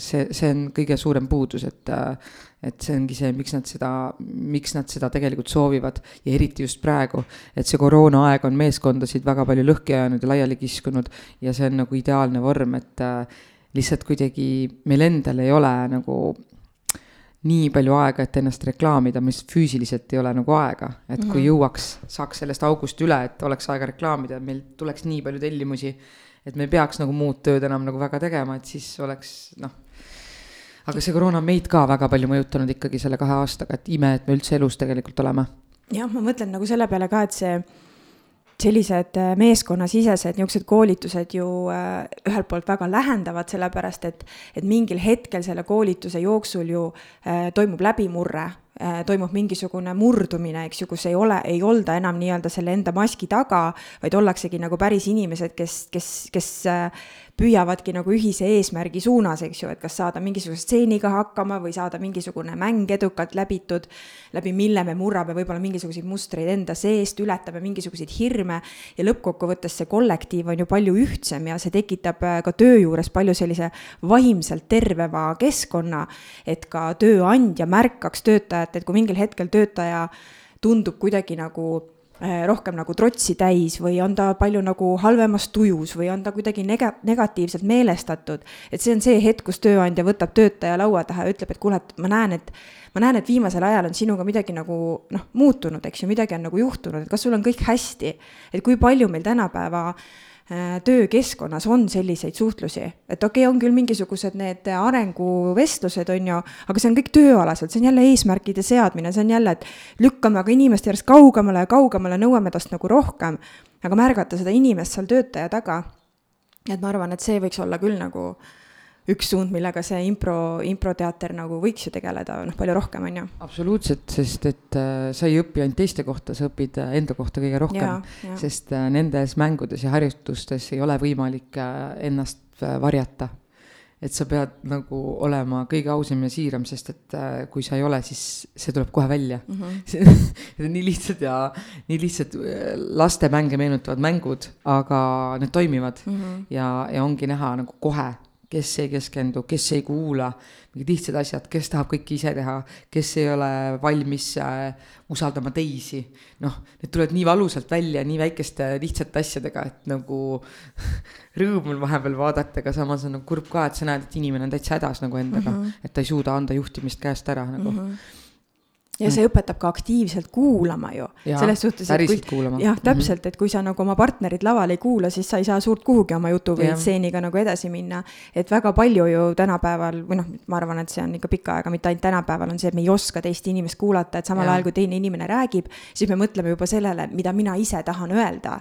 see, see on kõige suurem puudus, et äh, et see ongi see, miks nad seda, miks nad seda tegelikult soovivad ja eriti just praegu, et see koroonaaeg on meeskondasid väga palju lõhki ajanud ja laiali kiskunud ja see on nagu ideaalne vorm, et äh, lihtsalt kuidagi meil endal ei ole nagu nii palju aega, et ennast reklaamida, mis füüsiliselt ei ole nagu aega. et kui mm -hmm. jõuaks, saaks sellest august üle, et oleks aega reklaamida, meil tuleks nii palju tellimusi, et me ei peaks nagu muud tööd enam nagu väga tegema, et siis oleks noh. aga see koroona on meid ka väga palju mõjutanud ikkagi selle kahe aastaga, et ime, et me üldse elus tegelikult oleme. jah, ma mõtlen nagu selle peale ka, et see sellised äh, meeskonnasisesed niisugused koolitused ju äh, ühelt poolt väga lähendavad, sellepärast et, et mingil hetkel selle koolituse jooksul ju äh, toimub läbimurre toimub mingisugune murdumine, eks ju, kus ei ole, ei olda enam nii-öelda selle enda maski taga, vaid ollaksegi nagu päris inimesed, kes, kes, kes püüavadki nagu ühise eesmärgi suunas, eks ju, et kas saada mingisuguse stseeniga hakkama või saada mingisugune mäng edukalt läbitud, läbi mille me murrame võib-olla mingisuguseid mustreid enda seest, ületame mingisuguseid hirme. Ja lõppkokkuvõttes see kollektiiv on ju palju ühtsem ja see tekitab äh, ka töö juures palju sellise vaimselt tervema keskkonna, et ka tööandja märkaks töötajat, et kui mingil hetkel töötaja tundub kuidagi nagu rohkem nagu trotsi täis või on ta palju nagu halvemas tujus või on ta kuidagi nega-, negatiivselt meelestatud. et see on see hetk, kus tööandja võtab töötaja laua taha ja ütleb, et kuule, et ma näen, et ma näen, et viimasel ajal on sinuga midagi nagu noh, muutunud, eks ju, midagi on nagu juhtunud, et kas sul on kõik hästi. et kui palju meil tänapäeva äh, Äh, töökeskkonnas on selliseid suhtlusi, et okei okay,, on küll mingisugused need arenguvestlused, on ju, aga see on kõik tööalaselt, see on jälle eesmärkide seadmine, see on jälle, et lükkame aga inimest järjest kaugemale ja kaugemale, nõuame tast nagu rohkem, aga märgata seda inimest seal töötaja taga. et ma arvan, et see võiks olla küll nagu äh, üks suund, millega see impro, improteater nagu võiks ju tegeleda, noh, palju rohkem, on ju. absoluutselt, sest et äh, sa ei õpi ainult teiste kohta, sa õpid äh, enda kohta kõige rohkem, sest äh, nendes mängudes ja harjutustes ei ole võimalik äh, ennast äh, varjata. et sa pead nagu olema kõige ausam ja siiram, sest et äh, kui sa ei ole, siis see tuleb kohe välja mm. -hmm. see on nii lihtsad ja nii lihtsad äh, lastemänge meenutavad mängud, aga need toimivad mm -hmm. ja, ja ongi näha nagu kohe kes ei keskendu, kes ei kuula, mingid lihtsad asjad, kes tahab kõike ise teha, kes ei ole valmis äh, usaldama teisi. noh, need tulevad nii valusalt välja nii väikeste lihtsate asjadega, et nagu rõõm on vahepeal vaadata, aga samas on nagu kurb ka, et sa näed, et inimene on täitsa hädas nagu endaga mm, -hmm. et ta ei suuda anda juhtimist käest ära nagu mm. -hmm ja see õpetab ka aktiivselt kuulama ju. selles suhtes, et kui, jah, mhm. täpselt, et kui sa nagu oma partnerit laval ei kuula, siis sa ei saa suurt kuhugi oma jutu või stseeniga nagu edasi minna. et väga palju ju tänapäeval või noh, ma arvan, et see on ikka pikka aega, mitte ainult tänapäeval on see, et me ei oska teist inimest kuulata, et samal ja. ajal, kui teine inimene räägib, siis me mõtleme juba sellele, mida mina ise tahan öelda.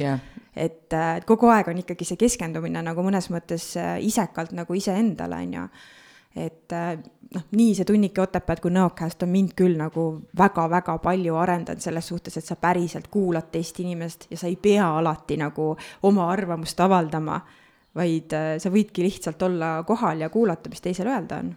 et, et kogu aeg on ikkagi see keskendumine nagu mõnes mõttes äh, isekalt nagu iseendale, on ju et äh, noh, nii see tunnike Otepääd kui Nõokäest on mind küll nagu väga-väga palju arendanud selles suhtes, et sa päriselt kuulad teist inimest ja sa ei pea alati nagu oma arvamust avaldama, vaid äh, sa võidki lihtsalt olla kohal ja kuulata, mis teisel öelda on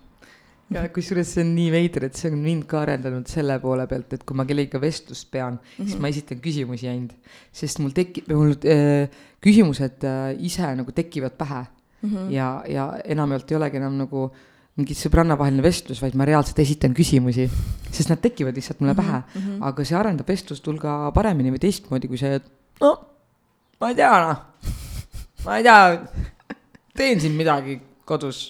ja kusjuures see on nii veider, et see on mind ka arendanud selle poole pealt, et kui ma kellegagi vestlust pean mm, -hmm. siis mhm. ma esitan küsimusi ainult. sest mul tekib, mul äh, küsimused äh, ise nagu tekivad pähe mm. -hmm. ja, ja enamjaolt ei olegi enam nagu äh, mingi sõbrannavaheline vestlus, vaid ma reaalselt esitan küsimusi, sest nad tekivad lihtsalt mulle pähe mm. -hmm. aga see arendab vestlust hulga paremini või teistmoodi kui see, et no ma ei tea noh, ma ei tea, teen siin midagi kodus,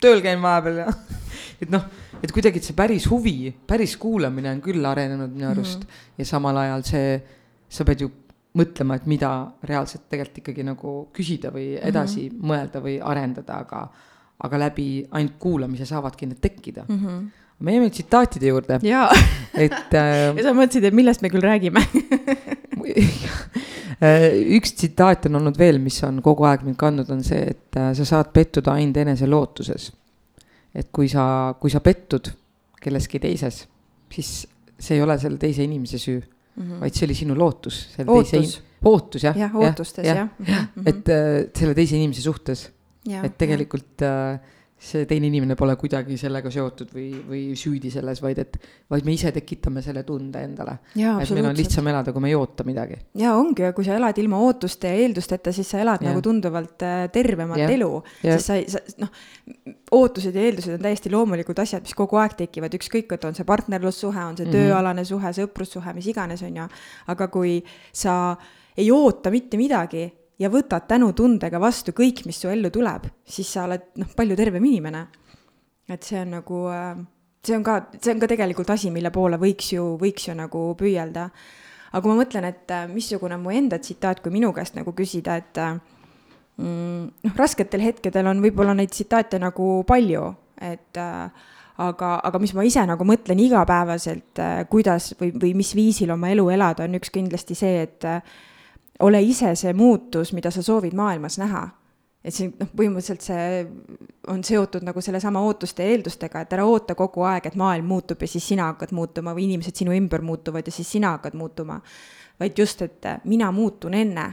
tööl käin vahepeal ja et noh, et kuidagi, et see päris huvi, päris kuulamine on küll arenenud minu arust mm -hmm. ja samal ajal see, sa pead ju mõtlema, et mida reaalselt tegelikult ikkagi nagu küsida või edasi mm -hmm. mõelda või arendada, aga aga läbi ainult kuulamise saavadki need tekkida mm. -hmm. me jäime tsitaatide juurde. et äh, ja sa mõtlesid, et millest me küll räägime üks tsitaat on olnud veel, mis on kogu aeg mind kandnud, on see, et äh, sa saad pettuda ainult enese lootuses. et kui sa, kui sa pettud kelleski teises, siis see ei ole selle teise inimese süü mm, -hmm. vaid see oli sinu lootus. ootus. ootus jah. jah, ootustes jah ja. ja. Mm -hmm. et äh, selle teise inimese suhtes et tegelikult äh, see teine inimene pole kuidagi sellega seotud või, või süüdi selles, vaid et, vaid me ise tekitame selle tunde endale. et meil on lihtsam elada, kui me ei oota midagi. ja ongi, kui sa elad ilma ootuste ja eeldusteta, siis sa elad ja. nagu tunduvalt äh, tervemat ja. elu, siis sa ei, sa noh, ootused ja eeldused on täiesti loomulikud asjad, mis kogu aeg tekivad, ükskõik, et on see partnerlussuhe, on see mm -hmm. tööalane suhe, sõprussuhe, mis iganes, on ju. aga kui sa ei oota mitte midagi ja võtad tänutundega vastu kõik, mis su ellu tuleb, siis sa oled noh, palju tervem inimene. et see on nagu, äh, see on ka, see on ka tegelikult asi, mille poole võiks ju, võiks ju nagu püüelda. aga kui ma mõtlen, et äh, missugune on mu enda tsitaat, kui minu käest nagu küsida, et äh, mm, noh, rasketel hetkedel on võib-olla neid tsitaate nagu palju, et äh, aga, aga mis ma ise nagu mõtlen igapäevaselt, kuidas või, või mis viisil oma elu elada, on üks kindlasti see, et ole ise see muutus, mida sa soovid maailmas näha. et see noh, põhimõtteliselt see on seotud nagu sellesama ootuste ja eeldustega, et ära oota kogu aeg, et maailm muutub ja siis sina hakkad muutuma või inimesed sinu ümber muutuvad ja siis sina hakkad muutuma. vaid just, et mina muutun enne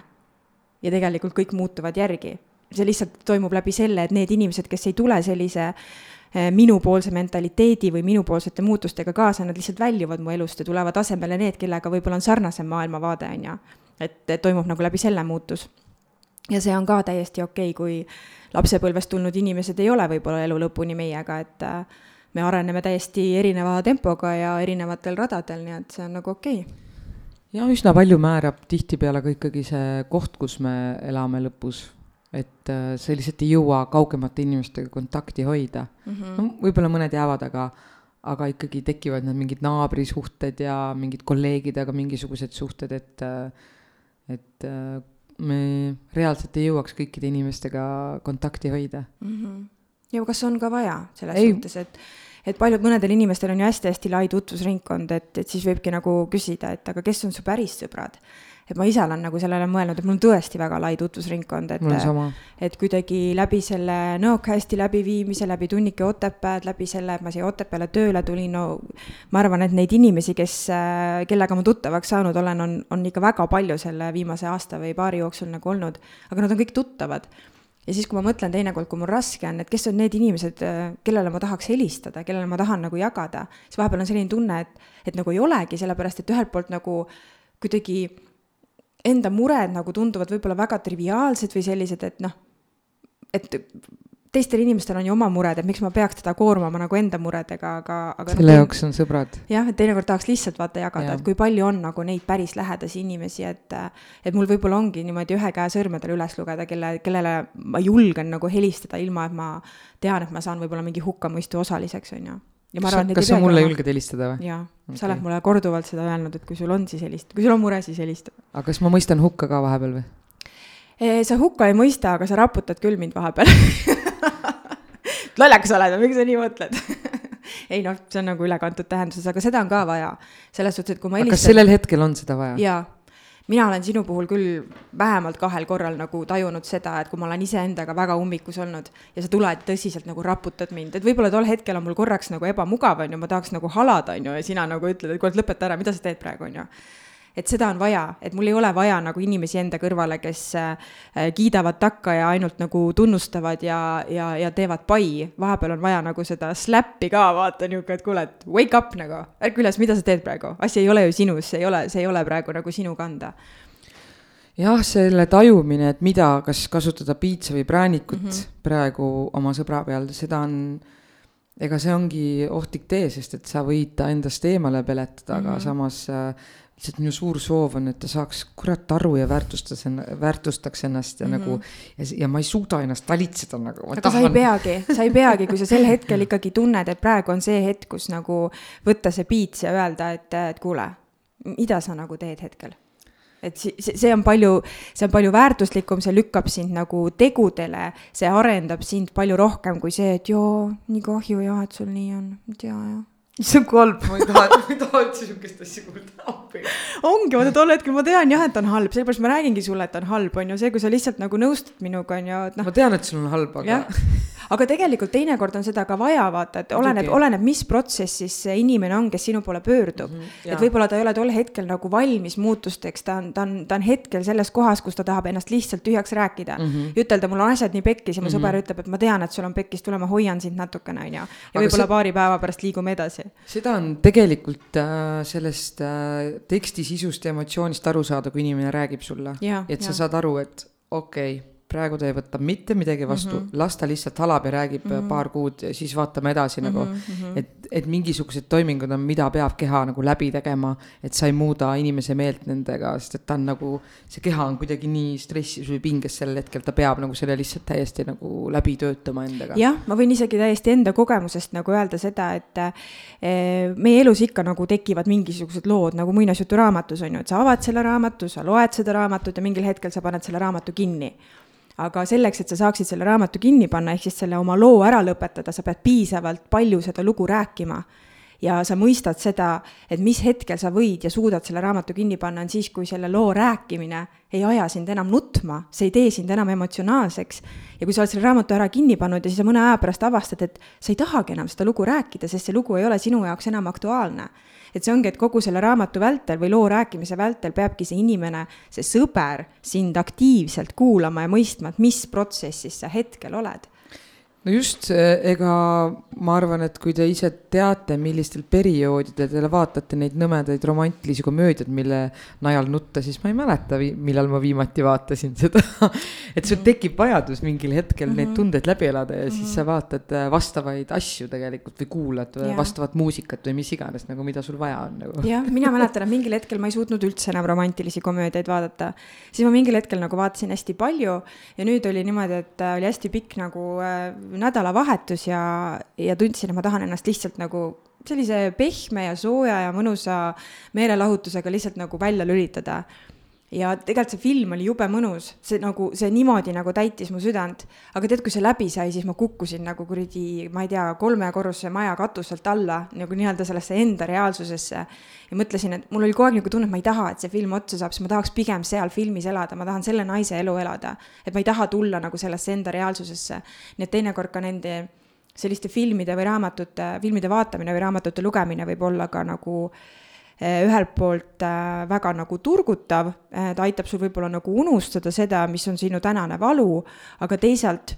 ja tegelikult kõik muutuvad järgi. see lihtsalt toimub läbi selle, et need inimesed, kes ei tule sellise eh, minupoolse mentaliteedi või minupoolsete muutustega kaasa, nad lihtsalt väljuvad mu elust ja tulevad asemele need, kellega võib-olla on sarnasem maailmavaade, on ju et, toimub nagu läbi selle muutus. ja see on ka täiesti okei okay,, kui lapsepõlvest tulnud inimesed ei ole võib-olla elu lõpuni meiega, et äh, me areneme täiesti erineva tempoga ja erinevatel radadel, nii et see on nagu okei okay. ja üsna palju määrab tihtipeale ka ikkagi see koht, kus me elame lõpus et äh, sa lihtsalt ei jõua kaugemate inimestega kontakti hoida mm. -hmm. no võib-olla mõned jäävad, aga, aga ikkagi tekivad need mingid naabrisuhted ja mingid kolleegidega mingisugused suhted, et äh, et äh, me reaalselt ei jõuaks kõikide inimestega kontakti hoida mm. -hmm. ja kas on ka vaja selles ei. suhtes, et, et paljud, mõnedel inimestel on ju hästi-hästi lai tutvusringkond, et, et siis võibki nagu küsida, et aga kes on su päris sõbrad et ma ise olen nagu sellele mõelnud, et mul on tõesti väga lai tutvusringkond, et, et kuidagi läbi selle nõokasti läbiviimise, läbi tunnike Otepääd, läbi selle, et ma siia Otepääle tööle tulin, no ma arvan, et neid inimesi, kes, kellega ma tuttavaks saanud olen, on, on ikka väga palju selle viimase aasta või paari jooksul nagu olnud, aga nad on kõik tuttavad. Ja siis, kui ma mõtlen teinekord, kui mul raske on, et kes on need inimesed, kellele ma tahaks helistada, kellele ma tahan nagu jagada, siis vahepeal on selline tunne, et, et nagu ei olegi, sellepärast et ühelt poolt nagu kuidagi enda mured nagu tunduvad võib-olla väga triviaalsed või sellised, et noh, et teistel inimestel on ju oma mured, et miks ma peaks teda koormama nagu enda muredega, aga, aga. selle no, jaoks on sõbrad. jah, et teinekord tahaks lihtsalt vaata jagada ja., et kui palju on nagu neid päris lähedasi inimesi, et, et mul võib-olla ongi niimoodi ühe käe sõrmedel üles lugeda, kelle, kellele ma julgen nagu helistada, ilma et ma tean, et ma saan võib-olla mingi hukkamõistu osaliseks, on ju ja ma arvan, et kas sa mulle olema. julged helistada või? jaa okay., sa oled mulle korduvalt seda öelnud, et kui sul on, siis helista, kui sul on mure, siis helista. aga kas ma mõistan hukka ka vahepeal või? sa hukka ei mõista, aga sa raputad küll mind vahepeal lollakas oled miks sa nii mõtled ei noh, see on nagu ülekantud tähenduses, aga seda on ka vaja. selles suhtes, et kui ma helistan. kas sellel hetkel on seda vaja? jaa mina olen sinu puhul küll vähemalt kahel korral nagu tajunud seda, et kui ma olen iseendaga väga ummikus olnud ja sa tuled tõsiselt nagu raputad mind, et võib-olla tol hetkel on mul korraks nagu ebamugav, on ju, ma tahaks nagu halada, on ju, ja sina nagu ütled, et kuule, lõpeta ära, mida sa teed praegu, on ju et seda on vaja, et mul ei ole vaja nagu inimesi enda kõrvale, kes äh, kiidavad takka ja ainult nagu tunnustavad ja, ja, ja teevad pai. vahepeal on vaja nagu seda slappi ka, vaata nihuke, et kuule, et wake up nagu, ärka üles, mida sa teed praegu, asi ei ole ju sinus, see ei ole, see ei ole praegu nagu sinu kanda jah, selle tajumine, et mida, kas kasutada piitsa või präänikut mm -hmm. praegu oma sõbra peal, seda on, ega see ongi ohtlik tee, sest et sa võid ta endast eemale peletada mm, -hmm. aga mhm. samas äh, lihtsalt minu suur soov on, et ta saaks kurat aru ja väärtustas, väärtustaks ennast ja mm -hmm. nagu ja, ja ma ei suuda ennast talitseda nagu. aga tahan... sa ei peagi, sa ei peagi, kui sa sel hetkel ikkagi tunned, et praegu on see hetk, kus nagu võtta see piits ja öelda, et, et kuule, mida sa nagu teed hetkel et see, on palju, see on palju väärtuslikum, see lükkab sind nagu tegudele, see arendab sind palju rohkem kui see, et joo, nii kahju jah, et sul nii on, et jaa, jah issand kui halb. ma ei taha, ma ei taha üldse sihukest asja kuulda, appi. ongi, vaata tol hetkel ma tean jah, et on halb, sellepärast ma räägingi sulle, et on halb, on ju, see, kui sa lihtsalt nagu nõustud minuga, on ju, et noh. ma tean, et sul on halb, aga aga tegelikult teinekord on seda ka vaja, vaata, et oleneb, oleneb, mis protsessis see inimene on, kes sinu poole pöördub mm. -hmm, et võib-olla ta ei ole tol hetkel nagu valmis muutusteks, ta on, ta on, ta on hetkel selles kohas, kus ta tahab ennast lihtsalt tühjaks rääkida mm. -hmm. ütelda, mul on asjad nii pekkis ja mu mm -hmm. sõber ütleb, et ma tean, et sul on pekkis, tule ma hoian sind natukene, on ju. ja võib-olla see... paari päeva pärast liigume edasi. Seda on tegelikult äh, sellest äh, teksti sisust ja emotsioonist aru saada, kui inimene räägib sulle. et sa ja. saad aru, et okei okay praegu ta ei võta mitte midagi vastu mm, -hmm. las ta lihtsalt halab ja räägib mm -hmm. paar kuud ja siis vaatame edasi mm -hmm. nagu. Mhm. et, et mingisugused toimingud on, mida peab keha nagu läbi tegema, et sa ei muuda inimese meelt nendega, sest et ta on nagu, see keha on kuidagi nii stressis või pinges sel hetkel, ta peab nagu selle lihtsalt täiesti nagu läbi töötama endaga. jah, ma võin isegi täiesti enda kogemusest nagu öelda seda, et e, meie elus ikka nagu tekivad mingisugused lood nagu muinasjuturaamatus on ju, et sa avad selle raamatu, sa loed seda raamatut ja mingil hetkel sa paned selle raamatu kinni aga selleks, et sa saaksid selle raamatu kinni panna, ehk siis selle oma loo ära lõpetada, sa pead piisavalt palju seda lugu rääkima. ja sa mõistad seda, et mis hetkel sa võid ja suudad selle raamatu kinni panna, on siis, kui selle loo rääkimine ei aja sind enam nutma, see ei tee sind enam emotsionaalseks. ja kui sa oled selle raamatu ära kinni pannud ja siis sa mõne aja pärast avastad, et sa ei tahagi enam seda lugu rääkida, sest see lugu ei ole sinu jaoks enam aktuaalne et see ongi, et kogu selle raamatu vältel või loo rääkimise vältel peabki see inimene, see sõber sind aktiivselt kuulama ja mõistma, et mis protsessis sa hetkel oled no just, ega ma arvan, et kui te ise teate, millistel perioodidel te vaatate neid nõmedaid romantilisi komöödiaid, mille najal nutta, siis ma ei mäleta, millal ma viimati vaatasin seda et sul tekib vajadus mingil hetkel mm -hmm. neid mhm. tundeid läbi elada ja mm -hmm. siis mhm. sa vaatad äh, vastavaid asju tegelikult või kuulad ja. vastavat muusikat või mis iganes nagu, mida sul vaja on nagu. jah, mina mäletan, et mingil hetkel ma ei suutnud üldse enam romantilisi komöödiaid vaadata. siis ma mingil hetkel nagu vaatasin hästi palju ja nüüd oli niimoodi, et oli hästi pikk nagu nädalavahetus ja, ja tundsin, et ma tahan ennast lihtsalt nagu sellise pehme ja sooja ja mõnusa meelelahutusega lihtsalt nagu välja lülitada. Ja tegelikult see film oli jube mõnus, see nagu, see niimoodi nagu täitis mu südant. aga tead, kui see läbi sai, siis ma kukkusin nagu kuradi, ma ei tea, kolmekorruse maja katuselt alla nagu nii-öelda sellesse enda reaalsusesse. ja mõtlesin, et mul oli kogu aeg nagu tunne, et ma ei taha, et see film otsa saab, siis ma tahaks pigem seal filmis elada, ma tahan selle naise elu elada. et ma ei taha tulla nagu sellesse enda reaalsusesse. nii et teinekord ka nende selliste filmide või raamatute, filmide vaatamine või raamatute lugemine võib olla ka nagu eh, ühelt poolt eh, väga nagu turgutav, eh, ta aitab sul võib-olla nagu unustada seda, mis on sinu tänane valu, aga teisalt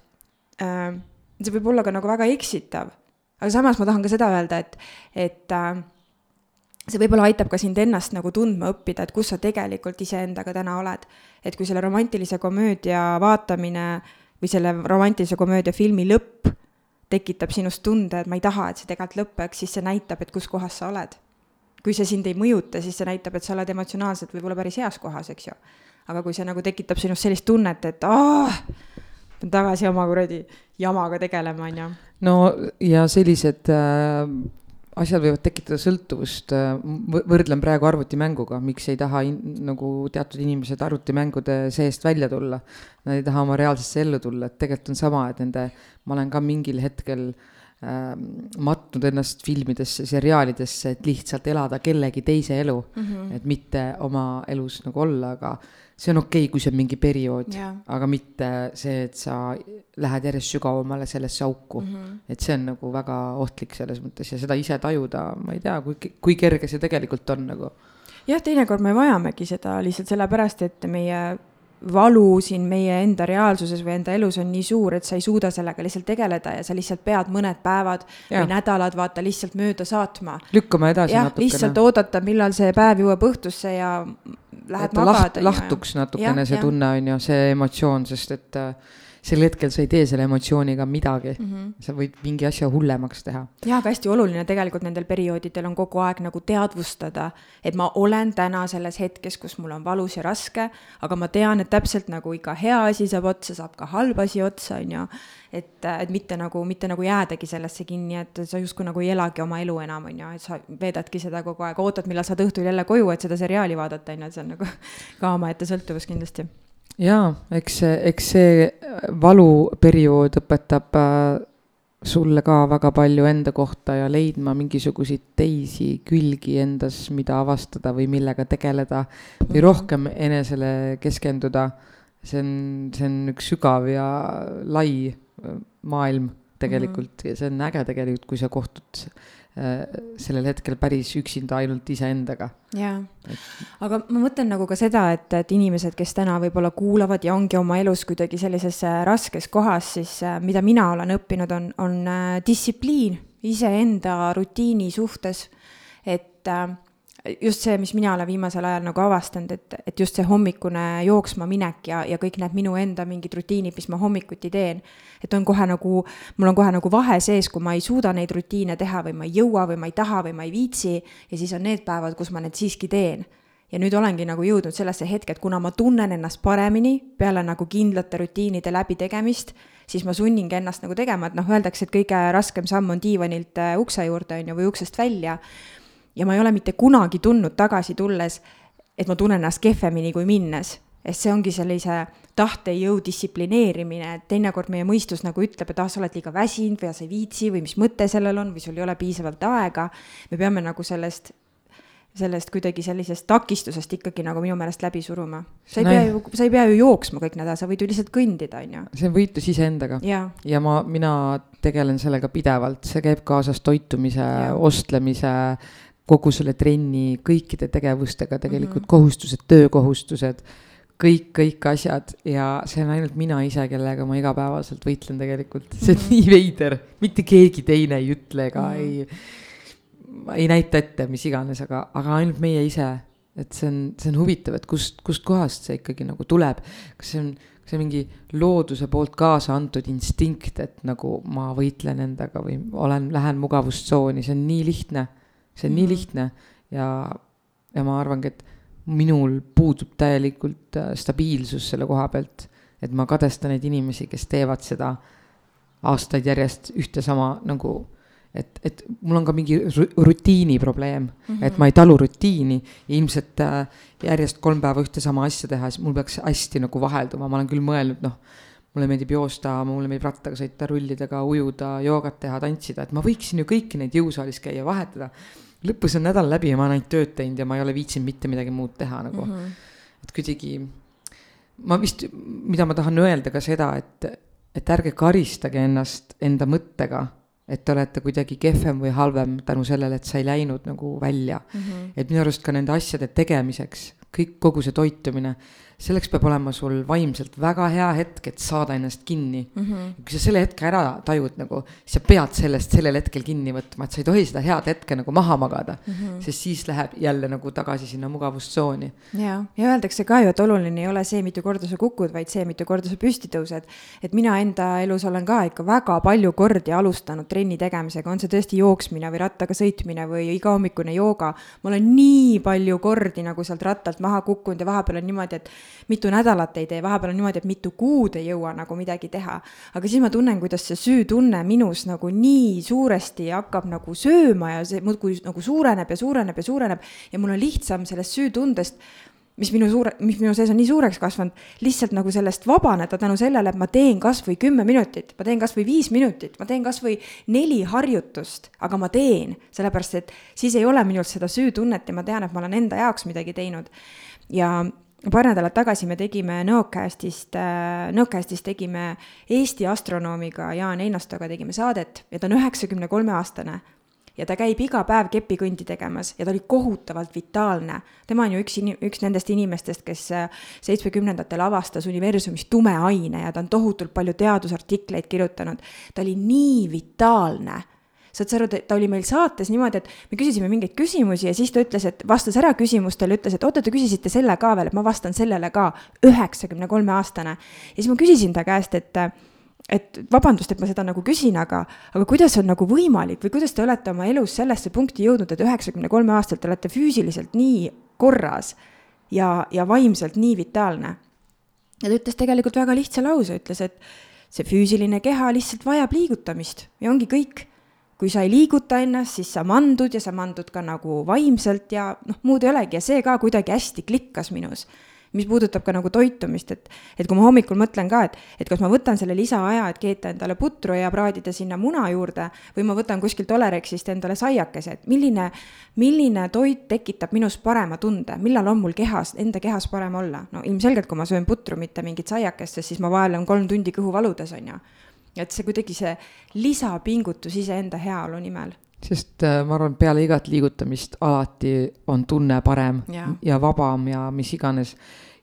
see võib olla ka nagu väga eksitav. aga samas ma tahan ka seda öelda, et, et see võib-olla aitab ka sind ennast nagu tundma õppida, et kus sa tegelikult iseendaga täna oled. et kui selle romantilise komöödia vaatamine või selle romantilise komöödia filmi lõpp tekitab sinust tunde, et ma ei taha, et see tegelikult lõpeks, siis see näitab, et kus kohas sa oled. Kui see sind ei mõjuta, siis see näitab, et sa oled emotsionaalselt võib-olla päris heas kohas, eks ju. aga kui see nagu tekitab sinust sellist tunnet, et aa, pean tagasi oma kuradi jamaga tegelema, on ju. no ja sellised äh, asjad võivad tekitada sõltuvust, äh, võrdlen praegu arvutimänguga, miks ei taha in, nagu teatud inimesed arvutimängude seest välja tulla. Nad ei taha oma reaalsesse ellu tulla, et tegelikult on sama, et nende, ma olen ka mingil hetkel äh, matnud ennast filmidesse, seriaalidesse, et lihtsalt elada kellegi teise elu mm. -hmm. et mitte oma elus nagu olla, aga see on okei okay,, kui see on mingi periood, aga mitte see, et sa lähed järjest sügavamale sellesse auku mm. -hmm. et see on nagu väga ohtlik selles mõttes ja seda ise tajuda, ma ei tea, kui, kui kerge see tegelikult on nagu. jah, teinekord me vajamegi seda lihtsalt sellepärast, et meie valu siin meie enda reaalsuses või enda elus on nii suur, et sa ei suuda sellega lihtsalt tegeleda ja sa lihtsalt pead mõned päevad ja. või nädalad vaata lihtsalt mööda saatma. lükkama edasi jah, lihtsalt oodata, millal see päev jõuab õhtusse ja lähed magada laht,. lahtuks natukene ja, see ja. tunne on ju, see emotsioon, sest et äh, sel hetkel sa ei tee selle emotsiooniga midagi mm, -hmm. sa võid mingi asja hullemaks teha. ja, aga hästi oluline tegelikult nendel perioodidel on kogu aeg nagu teadvustada, et ma olen täna selles hetkes, kus mul on valus ja raske, aga ma tean, et täpselt nagu iga hea asi saab otsa, saab ka halb asi otsa, on ju. et, et mitte nagu, mitte nagu jäädagi sellesse kinni, et sa justkui nagu ei elagi oma elu enam, on ju, et sa veedadki seda kogu aeg, ootad, millal saad õhtul jälle koju, et seda seriaali vaadata, on ju, et see on nagu ka omaette sõltuvus kindlasti jaa, eks see, eks see valuperiood õpetab äh, sulle ka väga palju enda kohta ja leidma mingisuguseid teisi külgi endas, mida avastada või millega tegeleda või mhm. rohkem enesele keskenduda. see on, see on üks sügav ja lai äh, maailm tegelikult mm -hmm. ja see on äge tegelikult, kui sa kohtud Äh, sellel hetkel päris üksinda ainult iseendaga. jaa, aga ma mõtlen nagu ka seda, et, et inimesed, kes täna võib-olla kuulavad ja ongi oma elus kuidagi sellises äh, raskes kohas, siis äh, mida mina olen õppinud, on, on distsipliin iseenda rutiini suhtes. et äh, just see, mis mina olen viimasel ajal nagu avastanud, et, et just see hommikune jooksma minek ja, ja kõik need minu enda mingid rutiinid, mis ma hommikuti teen. et on kohe nagu, mul on kohe nagu vahe sees, kui ma ei suuda neid rutiine teha või ma ei jõua või ma ei taha või ma ei viitsi. ja siis on need päevad, kus ma need siiski teen ja nüüd olengi nagu jõudnud sellesse hetke, et kuna ma tunnen ennast paremini peale nagu kindlate rutiinide läbitegemist, siis ma sunningi ennast nagu tegema, et noh, öeldakse, et kõige raskem samm on diivanilt äh, ukse juurde, on ju, või uksest välja ja ma ei ole mitte kunagi tundnud tagasi tulles, et ma tunnen ennast kehvemini kui minnes. et see ongi sellise tahtejõu distsiplineerimine, et teinekord meie mõistus nagu ütleb, et ah, sa oled liiga väsinud või sa ei viitsi või mis mõte sellel on või sul ei ole piisavalt aega. me peame nagu sellest sellest kuidagi sellisest takistusest ikkagi nagu minu meelest läbi suruma. sa ei no, pea ju, sa ei pea ju jooksma kõik nädal, sa võid ju lihtsalt kõndida, on ju. see on võitlus iseendaga. ja ma, mina tegelen sellega pidevalt, see käib kaasas toitumise, ostlemise kogu selle trenni kõikide tegevustega tegelikult mm -hmm. kohustused, töökohustused, kõik, kõik asjad ja see on ainult mina ise, kellega ma igapäevaselt võitlen tegelikult, see on mm -hmm. nii veider, mitte keegi teine ei ütle ega mm -hmm. ei, ei näita ette, mis iganes, aga, aga ainult meie ise. et see on, see on huvitav, et kust, kustkohast see ikkagi nagu tuleb, kas see on kas see mingi looduse poolt kaasa antud instinkt, et nagu ma võitlen endaga või olen, lähen mugavustsooni, see on nii lihtne see on mm -hmm. nii mhm. lihtne ja, ja ma arvangi, et minul puudub täielikult äh, stabiilsus selle koha pealt, et ma kadestan neid inimesi, kes teevad seda aastaid järjest ühte sama nagu et, et mul on ka mingi rutiini probleem mm, -hmm. et ma ei talu rutiini ja ilmselt äh, järjest kolm päeva ühte sama asja teha, siis mul peaks hästi nagu vahelduma, ma olen küll mõelnud, noh, mulle meeldib joosta, mulle meeldib rattaga sõita, rullidega ujuda, joogat teha, tantsida, et ma võiksin ju kõiki neid jõusaalis käia, vahetada lõpus on nädal läbi ja ma olen ainult tööd teinud ja ma ei ole viitsinud mitte midagi muud teha nagu mm. -hmm. et kuidagi, ma vist, mida ma tahan öelda ka seda, et, et ärge karistage ennast enda mõttega, et te olete kuidagi kehvem või halvem tänu sellele, et sa ei läinud nagu välja mm. -hmm. et minu arust ka nende asjade tegemiseks, kõik, kogu see toitumine selleks peab olema sul vaimselt väga hea hetk, et saada ennast kinni mm. -hmm. kui sa selle hetke ära tajud nagu, siis sa pead sellest sellel hetkel kinni võtma, et sa ei tohi seda head hetke nagu maha magada mm. -hmm. sest siis läheb jälle nagu tagasi sinna mugavustsooni. ja, ja öeldakse ka ju, et oluline ei ole see, mitu korda sa kukud, vaid see, mitu korda sa püsti tõused. et mina enda elus olen ka ikka väga palju kordi alustanud trenni tegemisega, on see tõesti jooksmine või rattaga sõitmine või igahommikune jooga. ma olen nii palju kordi nagu sealt rattalt maha kukkunud ja vahepeal on niimoodi, et mitu nädalat ei tee, vahepeal on niimoodi, et mitu kuud ei jõua nagu midagi teha. aga siis ma tunnen, kuidas see süütunne minus nagu nii suuresti hakkab nagu sööma ja see muudkui nagu suureneb ja suureneb ja suureneb ja mul on lihtsam sellest süütundest mis minu suure, mis minu sees on nii suureks kasvanud, lihtsalt nagu sellest vabaneda tänu sellele, et ma teen kasvõi kümme minutit, ma teen kasvõi viis minutit, ma teen kasvõi neli harjutust, aga ma teen, sellepärast et siis ei ole minult seda süütunnet ja ma tean, et ma olen enda jaoks midagi teinud. ja paar nädalat tagasi me tegime Nõocastist, äh, Nõocastist tegime Eesti astronoomiga Jaan Einastoga tegime saadet ja ta on üheksakümne kolme aastane. ja ta käib iga päev kepikõndi tegemas ja ta oli kohutavalt vitaalne. tema on ju üks, üks nendest inimestest, kes äh, seitsmekümnendatel avastas universumist tume aine ja ta on tohutult palju teadusartikleid kirjutanud. ta oli nii vitaalne saad sa aru, ta oli meil saates niimoodi, et me küsisime mingeid küsimusi ja siis ta ütles, et vastas ära küsimustele, ütles, et oota, te küsisite selle ka veel, et ma vastan sellele ka, üheksakümne kolme aastane. ja siis ma küsisin ta käest, et et vabandust, et ma seda nagu küsin, aga, aga kuidas on nagu võimalik või kuidas te olete oma elus sellesse punkti jõudnud, et üheksakümne kolme aastaselt te olete füüsiliselt nii korras ja, ja vaimselt nii vitaalne. ja ta ütles tegelikult väga lihtsa lause, ütles, et see füüsiline keha lihtsalt vajab liigutamist ja ongi kõik kui sa ei liiguta ennast, siis sa mandud ja sa mandud ka nagu vaimselt ja noh, muud ei olegi ja see ka kuidagi hästi klikkas minus. mis puudutab ka nagu toitumist, et, et kui ma hommikul mõtlen ka, et, et kas ma võtan selle lisaaja, et keeta endale putru ja praadida sinna muna juurde või ma võtan kuskilt Olerexist endale saiakese, et milline, milline toit tekitab minus parema tunde, millal on mul kehas, enda kehas parem olla. no ilmselgelt, kui ma söön putru, mitte mingit saiakest, sest siis ma vaevlen kolm tundi kõhuvaludes, on ju. Et see kuidagi see lisapingutus iseenda heaolu nimel sest äh, ma arvan, peale igat liigutamist alati on tunne parem ja, ja vabam ja mis iganes.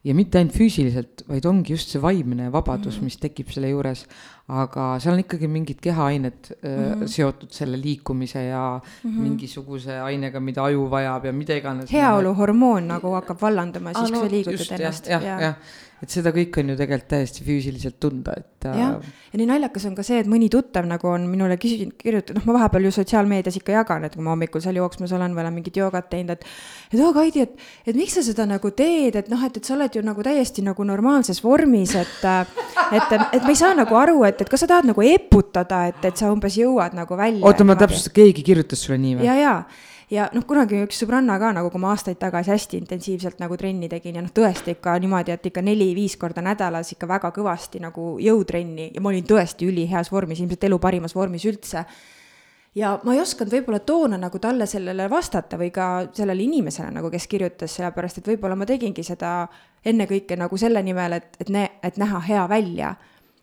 ja mitte ainult füüsiliselt, vaid ongi just see vaimne vabadus mm, -hmm. mis tekib selle juures. Aga seal on ikkagi mingid kehaained mm -hmm. seotud selle liikumise ja mm -hmm. mingisuguse ainega, mida aju vajab ja mida iganes. heaoluhormoon nagu hakkab vallanduma siis, kui sa liigutad ennast. jah, jah, jah et seda kõike on ju tegelikult täiesti füüsiliselt tunda, et. Äh, jah, ja nii naljakas on ka see, et mõni tuttav nagu on minule küsinud, kirjutanud, noh, ma vahepeal ju sotsiaalmeedias ikka jagan, et kui ma hommikul seal jooksmas olen või olen mingit joogat teinud, et. et oo, Kaidi, et, et miks sa seda nagu teed, et noh, et, et sa oled ju nagu täiesti nagu normaalses vormis, et. et, et ma ei saa nagu aru, et, et kas sa tahad nagu eputada, et, et sa umbes jõuad nagu välja. oota, ma täpsustan, keegi kirjutas sulle nii või? ja, ja ja noh, kunagi üks sõbranna ka nagu, kui ma aastaid tagasi hästi intensiivselt nagu trenni tegin ja noh, tõesti ikka niimoodi, et ikka neli-viis korda nädalas ikka väga kõvasti nagu jõutrenni ja ma olin tõesti üliheas vormis, ilmselt elu parimas vormis üldse. ja ma ei osanud võib-olla toona nagu talle sellele vastata või ka sellele inimesele nagu, kes kirjutas, sellepärast et võib-olla ma tegingi seda ennekõike nagu selle nimel, et, et et näha hea välja.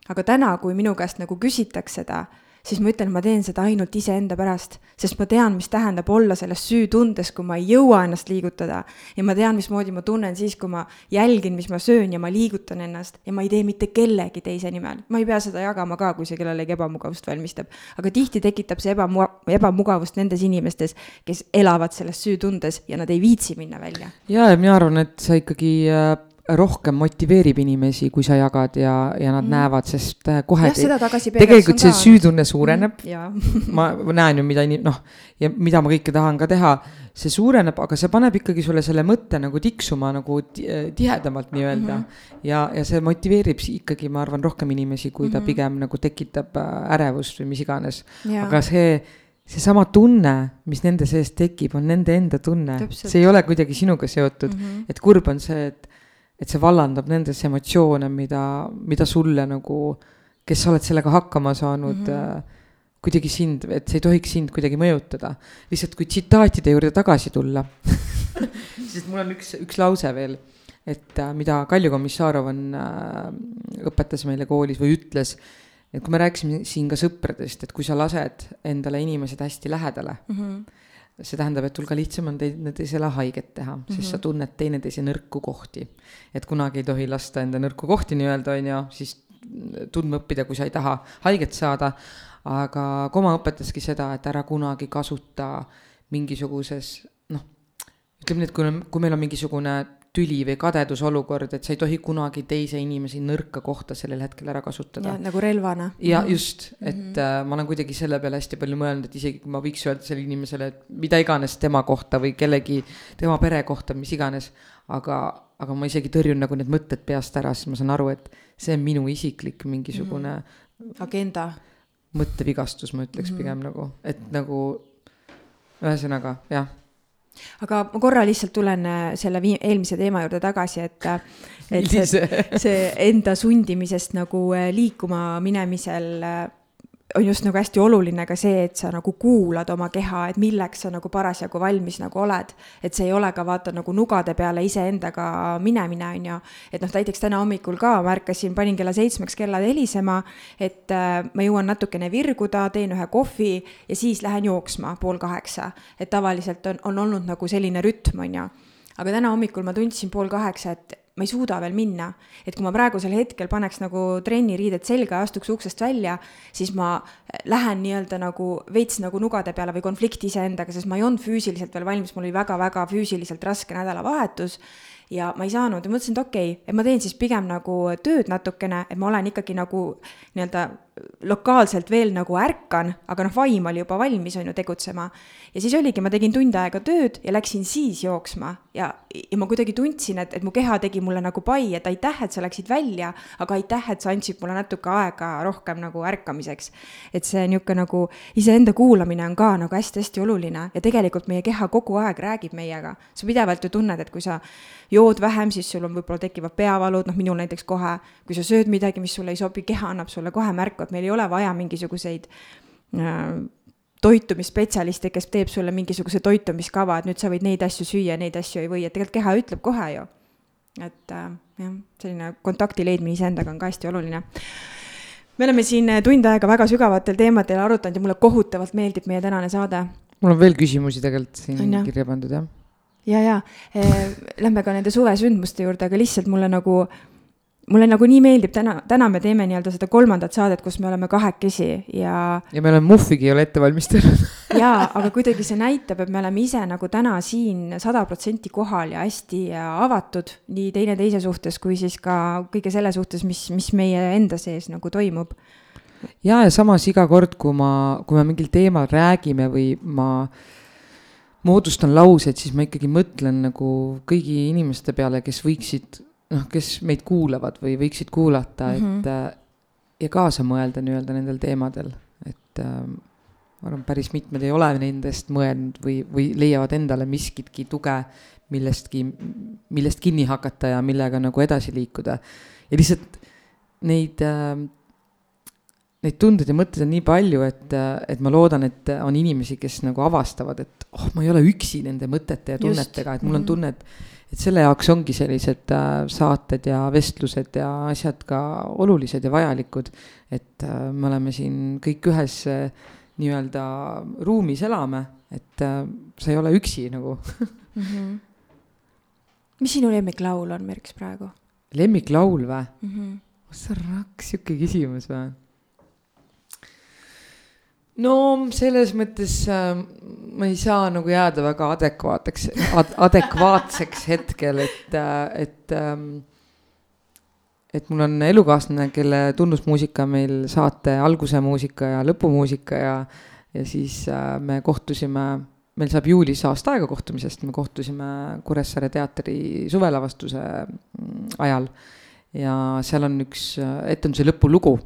Aga täna, kui minu käest nagu küsitakse seda siis ma ütlen, ma teen seda ainult iseenda pärast, sest ma tean, mis tähendab olla selles süütundes, kui ma ei jõua ennast liigutada. ja ma tean, mismoodi ma tunnen siis, kui ma jälgin, mis ma söön ja ma liigutan ennast ja ma ei tee mitte kellegi teise nimel. ma ei pea seda jagama ka, kui see kellelegi ebamugavust valmistab. aga tihti tekitab see ebamu-, ebamugavust nendes inimestes, kes elavad selles süütundes ja nad ei viitsi minna välja. ja, ja mina arvan, et sa ikkagi äh rohkem motiveerib inimesi, kui sa jagad ja, ja nad mm. näevad, sest äh, kohe. tegelikult see süütunne suureneb mm,. ma näen ju, mida inim-, noh, ja mida ma kõike tahan ka teha, see suureneb, aga see paneb ikkagi sulle selle mõtte nagu tiksuma nagu tihedamalt nii-öelda mm. -hmm. ja, ja see motiveerib ikkagi, ma arvan, rohkem inimesi, kui ta mm -hmm. pigem nagu tekitab äh, ärevust või mis iganes. aga see seesama tunne, mis nende sees tekib, on nende enda tunne, see ei ole kuidagi sinuga seotud mm, -hmm. et kurb on see, et et see vallandab nendes emotsioone, mida, mida sulle nagu, kes sa oled sellega hakkama saanud mm, -hmm. kuidagi sind, et see ei tohiks sind kuidagi mõjutada. lihtsalt kui tsitaatide juurde tagasi tulla sest mul on üks, üks lause veel, et äh, mida Kalju Komissarov on äh,, õpetas meile koolis või ütles, et kui me rääkisime siin ka sõpradest, et kui sa lased endale inimesed hästi lähedale mm, -hmm see tähendab, et sul ka lihtsam on teineteisele haiget teha mm, -hmm. sest sa mhm. tunned teineteise nõrku kohti. et kunagi ei tohi lasta enda nõrku kohti nii-öelda, on ju, siis tundma õppida, kui sa ei taha haiget saada. aga Koma õpetaski seda, et ära kunagi kasuta mingisuguses noh, ütleme nii, et kui, kui meil on mingisugune tüli või kadedusolukord, et sa ei tohi kunagi teise inimesi nõrka kohta sellel hetkel ära kasutada. nagu relvana. ja -hmm. just, et mm -hmm. ma olen kuidagi selle peale hästi palju mõelnud, et isegi kui ma võiks öelda sellele inimesele, et mida iganes tema kohta või kellegi, tema pere kohta, mis iganes, aga, aga ma isegi tõrjun nagu need mõtted peast ära, sest ma saan aru, et see on minu isiklik mingisugune mm -hmm. agenda. mõttevigastus, ma ütleks mm -hmm. pigem nagu, et nagu ühesõnaga jah aga ma korra lihtsalt tulen äh, selle vii-, eelmise teema juurde tagasi, et, äh, et see, see enda sundimisest nagu äh, liikuma minemisel on just nagu hästi oluline ka see, et sa nagu kuulad oma keha, et milleks sa nagu parasjagu valmis nagu oled. et see ei ole ka vaata nagu nugade peale iseendaga minemine, on ju. et noh, näiteks täna hommikul ka ma ärkasin, panin kella seitsmeks kellad helisema, et äh, ma jõuan natukene virguda, teen ühe kohvi ja siis lähen jooksma pool kaheksa. et tavaliselt on, on olnud nagu selline rütm, on ju aga täna hommikul ma tundsin pool kaheksa, et ma ei suuda veel minna. et kui ma praegusel hetkel paneks nagu trenniriided selga ja astuks uksest välja, siis ma lähen nii-öelda nagu veits nagu nugade peale või konflikti iseendaga, sest ma ei olnud füüsiliselt veel valmis, mul oli väga-väga füüsiliselt raske nädalavahetus ja ma ei saanud ja mõtlesin, et okei okay,, et ma teen siis pigem nagu tööd natukene, et ma olen ikkagi nagu nii-öelda lokaalselt veel nagu ärkan, aga noh, vaim oli juba valmis, on ju, tegutsema. ja siis oligi, ma tegin tund aega tööd ja läksin siis jooksma ja, ja ma kuidagi tundsin, et, et mu keha tegi mulle nagu pai, et aitäh, et sa läksid välja, aga aitäh, et sa andsid mulle natuke aega rohkem nagu ärkamiseks. et see niisugune nagu iseenda kuulamine on ka nagu hästi-hästi oluline ja tegelikult meie keha kogu aeg räägib meiega. sa pidevalt ju tunned, et kui sa jood vähem, siis sul on võib-olla tekivad peavalud, noh, minul näiteks kohe, kui sa sööd midagi, mis sulle ei sobi, keha annab sulle kohe märku, et meil ei ole vaja mingisuguseid äh, toitumisspetsialiste, kes teeb sulle mingisuguse toitumiskava, et nüüd sa võid neid asju süüa, neid asju ei või, et tegelikult keha ütleb kohe ju. et äh, jah, selline kontakti leidmine iseendaga on ka hästi oluline me oleme siin tund aega väga sügavatel teemadel arutanud ja mulle kohutavalt meeldib meie tänane saade. mul on veel küsimusi tegelikult siin kirja pandud, jah ja, ja eh, lähme ka nende suvesündmuste juurde, aga lihtsalt mulle nagu, mulle nagu nii meeldib täna, täna me teeme nii-öelda seda kolmandat saadet, kus me oleme kahekesi ja. ja me oleme muhvigi ei ole ette valmistanud jaa, aga kuidagi see näitab, et me oleme ise nagu täna siin sada protsenti kohal ja hästi avatud nii teineteise suhtes kui siis ka kõige selle suhtes, mis, mis meie enda sees nagu toimub. ja, ja samas iga kord, kui ma, kui me mingil teemal räägime või ma moodustan lauseid, siis ma ikkagi mõtlen nagu kõigi inimeste peale, kes võiksid, noh, kes meid kuulavad või võiksid kuulata mm, -hmm. et mhm. ja kaasa mõelda nii-öelda nendel teemadel, et äh, ma arvan, päris mitmed ei ole nendest mõelnud või, või leiavad endale miskitki tuge millestki, millest kinni hakata ja millega nagu edasi liikuda. ja lihtsalt neid äh, neid tundeid ja mõtteid on nii palju, et, et ma loodan, et on inimesi, kes nagu avastavad, et oh, ma ei ole üksi nende mõtete ja tunnetega, et mul on mhm. tunne, et et selle jaoks ongi sellised äh, saated ja vestlused ja asjad ka olulised ja vajalikud. et äh, me oleme siin kõik ühes äh, nii-öelda ruumis elame, et sa ei ole üksi nagu mm. -hmm. mis sinu lemmiklaul on, Merks, praegu? lemmiklaul või mm? -hmm. sa raks, sihuke küsimus või? No selles mõttes äh, ma ei saa nagu jääda väga adekvaatseks ad,, adekvaatseks hetkel, et äh,, et ähm, et mul on elukaaslane, kelle tunnusmuusika meil saate alguse muusika ja lõpumuusika ja, ja siis äh, me kohtusime, meil saab juulis aasta aega kohtumisest, me kohtusime Kuressaare teatri suvelavastuse mm, ajal. ja seal on üks äh, etenduse lõpulugu,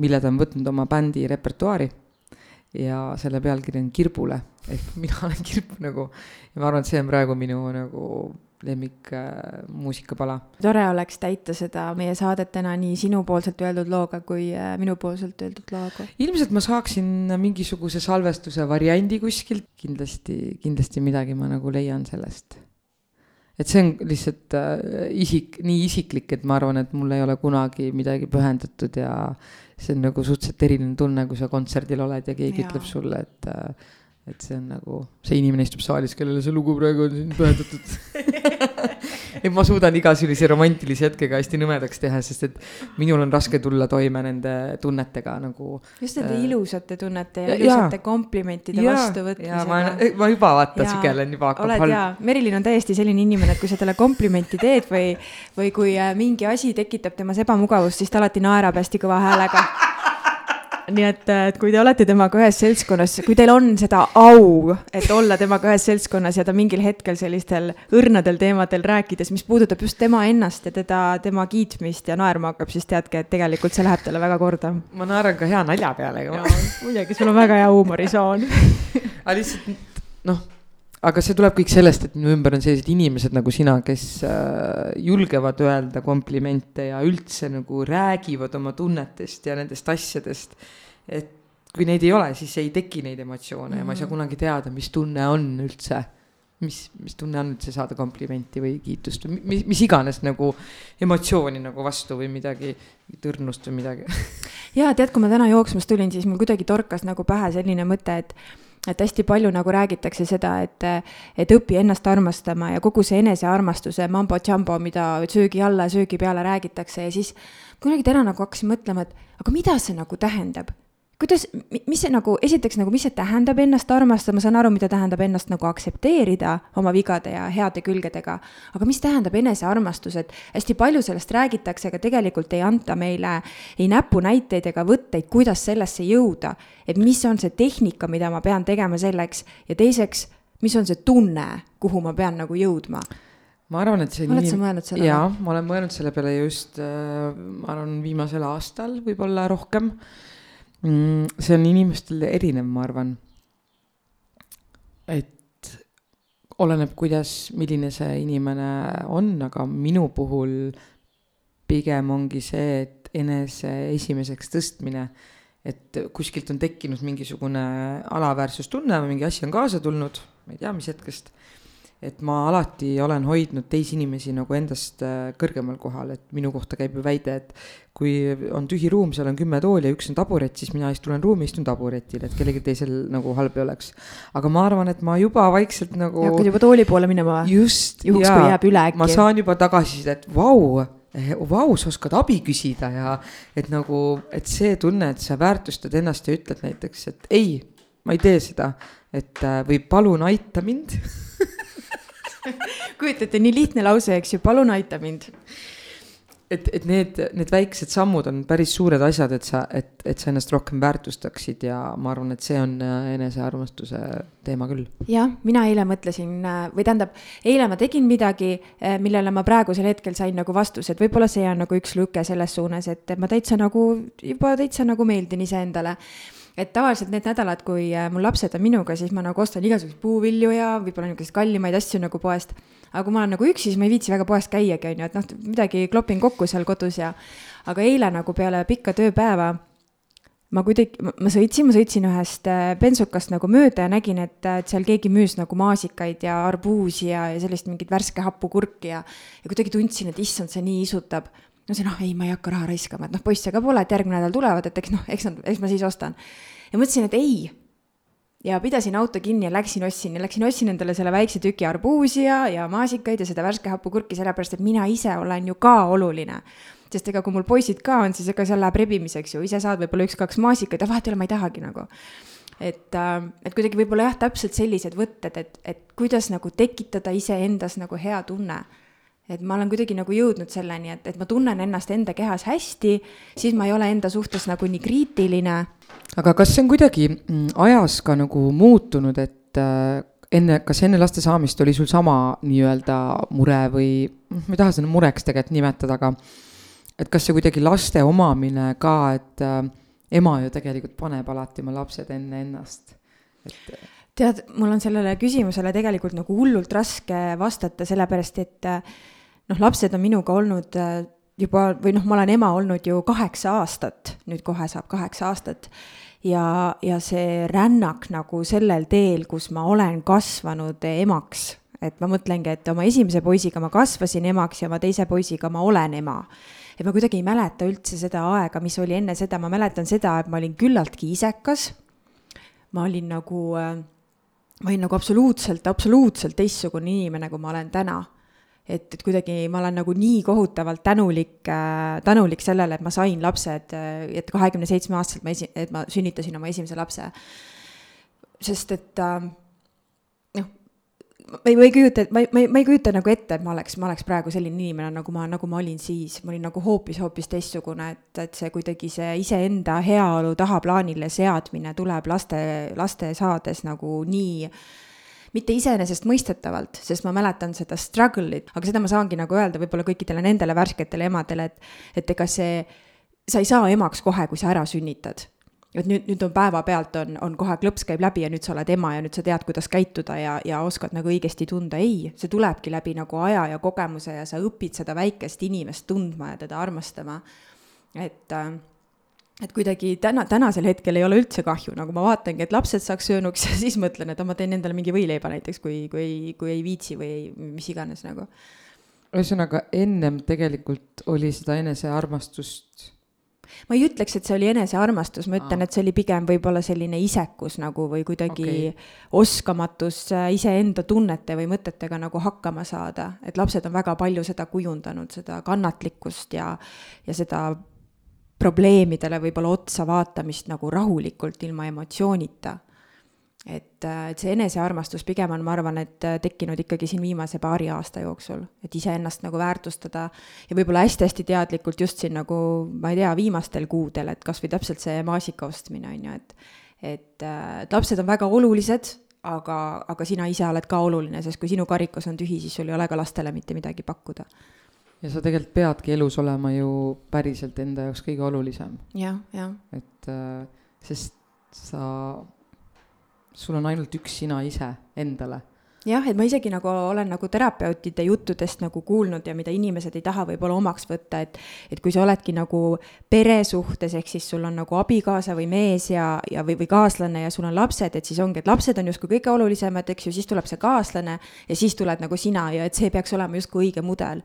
mille ta on võtnud oma bändi repertuaari ja selle pealkiri on Kirbule ehk mina olen kirp nagu ja ma arvan, et see on praegu minu nagu lemmik äh, muusikapala. tore oleks täita seda meie saadetena nii sinupoolselt öeldud looga kui äh, minupoolselt öeldud looga. ilmselt ma saaksin mingisuguse salvestuse variandi kuskilt, kindlasti, kindlasti midagi ma nagu leian sellest. et see on lihtsalt äh, isik, nii isiklik, et ma arvan, et mul ei ole kunagi midagi pühendatud ja see on nagu suhteliselt eriline tunne, kui sa kontserdil oled ja keegi ja. ütleb sulle, et äh, et see on nagu, see inimene istub saalis, kellele see lugu praegu on siin pühendatud et ma suudan iga sellise romantilise hetkega hästi nõmedaks teha, sest et minul on raske tulla toime nende tunnetega nagu. just nende äh, ilusate tunnete ja, ilusate komplimentide vastuvõtmisega. ma, ma juba vaata sügelen juba hakkab halb. jaa, Merilin on täiesti selline inimene, et kui sa talle komplimenti teed või, või kui äh, mingi asi tekitab temas ebamugavust, siis ta alati naerab hästi kõva häälega nii et, et kui te olete temaga ühes seltskonnas, kui teil on seda au, et olla temaga ühes seltskonnas ja ta mingil hetkel sellistel õrnadel teemadel rääkides, mis puudutab just tema ennast ja teda, tema kiitmist ja naerma hakkab, siis teadke, et tegelikult see läheb talle väga korda. ma naeran ka hea nalja peale. muidugi, sul on väga hea huumorisoon aga lihtsalt noh aga see tuleb kõik sellest, et minu ümber on sellised inimesed nagu sina, kes äh, julgevad öelda komplimente ja üldse nagu räägivad oma tunnetest ja nendest asjadest. et kui neid ei ole, siis ei teki neid emotsioone mm -hmm. ja ma ei saa mhm. kunagi teada, mis tunne on üldse. mis, mis tunne on üldse saada komplimenti või kiitust või mis, mis iganes nagu emotsiooni nagu vastu või midagi, õrnust või midagi ja tead, kui ma täna jooksmas tulin, siis mul kuidagi torkas nagu pähe selline mõte, et et hästi palju nagu räägitakse seda, et, et õpi ennast armastama ja kogu see enesearmastuse mambo-jambo, mida söögi alla ja söögi peale räägitakse ja siis kuidagi täna nagu hakkasin mõtlema, et aga mida see nagu tähendab kuidas, mis see nagu, esiteks nagu, mis see tähendab ennast armastada, ma saan aru, mida tähendab ennast nagu aktsepteerida oma vigade ja heade külgedega. aga mis tähendab enesearmastus, et hästi palju sellest räägitakse, aga tegelikult ei anta meile ei näpunäiteid ega võtteid, kuidas sellesse jõuda. et mis on see tehnika, mida ma pean tegema selleks ja teiseks, mis on see tunne, kuhu ma pean nagu jõudma ma arvan, et see oled nii... sa mõelnud selle peale? jaa, ma olen mõelnud selle peale just äh,, ma arvan, viimasel aastal võib-olla rohkem mm,? See on inimestel erinev, ma arvan. et oleneb, kuidas, milline see inimene on, aga minu puhul pigem ongi see, et enese esimeseks tõstmine, et kuskilt on tekkinud mingisugune alaväärsustunne või mingi asi on kaasa tulnud, ma ei tea, mis hetkest et ma alati olen hoidnud teisi inimesi nagu endast äh, kõrgemal kohal, et minu kohta käib ju väide, et kui on tühi ruum, seal on kümme tooli ja üks on taburet, siis mina tulen ruumi, istun taburetil, et kellelgi teisel nagu halb ei oleks. aga ma arvan, et ma juba vaikselt nagu. hakkad juba tooli poole minema. just. juhuks, kui jääb üle äkki. ma saan juba tagasisidet, vau eh, vau, sa oskad abi küsida ja et nagu, et see tunne, et sa väärtustad ennast ja ütled näiteks, et ei, ma ei tee seda, et äh, või palun aita mind kujutate, nii lihtne lause, eks ju, palun aita mind. et, et need, need väiksed sammud on päris suured asjad, et sa, et, et sa ennast rohkem väärtustaksid ja ma arvan, et see on äh, enesearmastuse teema küll. jah, mina eile mõtlesin äh, või tähendab, eile ma tegin midagi, äh, millele ma praegusel hetkel sain nagu vastuse, et võib-olla see on nagu üks lüke selles suunas, et ma täitsa nagu juba täitsa nagu meeldin iseendale et tavaliselt need nädalad, kui äh, mul lapsed on minuga, siis ma nagu ostan igasuguseid puuvilju ja võib-olla niisuguseid kallimaid asju nagu poest. aga kui ma olen nagu üksi, siis ma ei viitsi väga poest käiagi, on ju, et noh, midagi klopin kokku seal kodus ja. aga eile nagu peale pikka tööpäeva ma kuidagi, ma sõitsin, ma sõitsin ühest äh, bensukast nagu mööda ja nägin, et, et seal keegi müüs nagu maasikaid ja arbuusi ja, ja sellist mingit värske happukurki ja, ja kuidagi tundsin, et issand, see nii isutab no see noh, ei, ma ei hakka raha raiskama, et noh, poisse ka pole, et järgmine nädal tulevad, et eks noh, eks nad, eks ma siis ostan. Ja mõtlesin, et ei. ja pidasin auto kinni ja läksin ostsin ja läksin ostsin endale selle väikse tüki arbuusi ja, ja maasikaid ja seda värske happukurki, sellepärast et mina ise olen ju ka oluline sest ega kui mul poisid ka on, siis ega seal läheb rebimiseks ju, ise saad võib-olla üks-kaks maasikaid ja vahet ei ole, ma ei tahagi nagu. et, äh, et kuidagi võib-olla jah, täpselt sellised võtted, et, et kuidas nagu tekitada iseendas nagu hea tunne et ma olen kuidagi nagu jõudnud selleni, et, et ma tunnen ennast enda kehas hästi, siis ma ei ole enda suhtes nagu nii kriitiline. aga kas see on kuidagi mm, ajas ka nagu muutunud, et äh, enne, kas enne laste saamist oli sul sama nii-öelda mure või, ma ei taha seda mureks tegelikult nimetada, aga et kas see kuidagi laste omamine ka, et äh, ema ju tegelikult paneb alati oma lapsed enne ennast, et tead, mul on sellele küsimusele tegelikult nagu hullult raske vastata, sellepärast et äh, noh, lapsed on minuga olnud äh, juba või noh, ma olen ema olnud ju kaheksa aastat, nüüd kohe saab kaheksa aastat. ja, ja see rännak nagu sellel teel, kus ma olen kasvanud emaks, et ma mõtlengi, et oma esimese poisiga ma kasvasin emaks ja oma teise poisiga ma olen ema et ma kuidagi ei mäleta üldse seda aega, mis oli enne seda, ma mäletan seda, et ma olin küllaltki isekas. ma olin nagu, äh, ma olin nagu absoluutselt, absoluutselt teistsugune inimene, kui ma olen täna et, et kuidagi ma olen nagu nii kohutavalt tänulik äh,, tänulik sellele, et ma sain lapsed, äh, et kahekümne seitsme aastaselt ma esi-, et ma sünnitasin oma esimese lapse. sest et äh, noh, ma ei, ma ei kujuta, ma ei, ma ei, ma ei kujuta nagu ette, et ma oleks, ma oleks praegu selline inimene, nagu ma, nagu ma olin siis, ma olin nagu hoopis, hoopis teistsugune, et, et see kuidagi see iseenda heaolu tahaplaanile seadmine tuleb laste, laste saades nagu nii äh, mitte iseenesestmõistetavalt, sest ma mäletan seda struggle'it, aga seda ma saangi nagu öelda võib-olla kõikidele nendele värsketele emadele, et, et ega see, sa ei saa emaks kohe, kui sa ära sünnitad et nüüd, nüüd on päevapealt on, on kohe klõps käib läbi ja nüüd sa oled ema ja nüüd sa tead, kuidas käituda ja, ja oskad nagu õigesti tunda, ei, see tulebki läbi nagu aja ja kogemuse ja sa õpid seda väikest inimest tundma ja teda armastama. et äh, et kuidagi täna, tänasel hetkel ei ole üldse kahju, nagu ma vaatangi, et lapsed saaks söönuks ja siis mõtlen, et ma teen endale mingi võileiba näiteks, kui, kui ei, kui ei viitsi või ei, mis iganes nagu. ühesõnaga ennem tegelikult oli seda enesearmastust. Ma ei ütleks, et see oli enesearmastus, ma ütlen, et see oli pigem võib-olla selline isekus nagu või kuidagi okay. oskamatus iseenda tunnete või mõtetega nagu hakkama saada, et lapsed on väga palju seda kujundanud, seda kannatlikkust ja, ja seda probleemidele võib-olla otsa vaatamist nagu rahulikult, ilma emotsioonita. et, äh, et see enesearmastus pigem on, ma arvan, et äh, tekkinud ikkagi siin viimase paari aasta jooksul, et iseennast nagu väärtustada ja võib-olla hästi-hästi teadlikult just siin nagu, ma ei tea, viimastel kuudel, et kas või täpselt see maasika ostmine, on ju, et et äh, lapsed on väga olulised, aga, aga sina ise oled ka oluline, sest kui sinu karikas on tühi, siis sul ei ole ka lastele mitte midagi pakkuda ja sa tegelikult peadki elus olema ju päriselt enda jaoks kõige olulisem. jah, jah. et äh, sest sa, sul on ainult üks sina ise endale. jah, et ma isegi nagu olen nagu terapeutide juttudest nagu kuulnud ja mida inimesed ei taha võib-olla omaks võtta, et et kui sa oledki nagu peresuhtes, ehk siis sul on nagu abikaasa või mees ja, ja või, või kaaslane ja sul on lapsed, et siis ongi, et lapsed on justkui kõige olulisemad, eks ju, siis tuleb see kaaslane ja siis tuled nagu sina ja et see peaks olema justkui õige mudel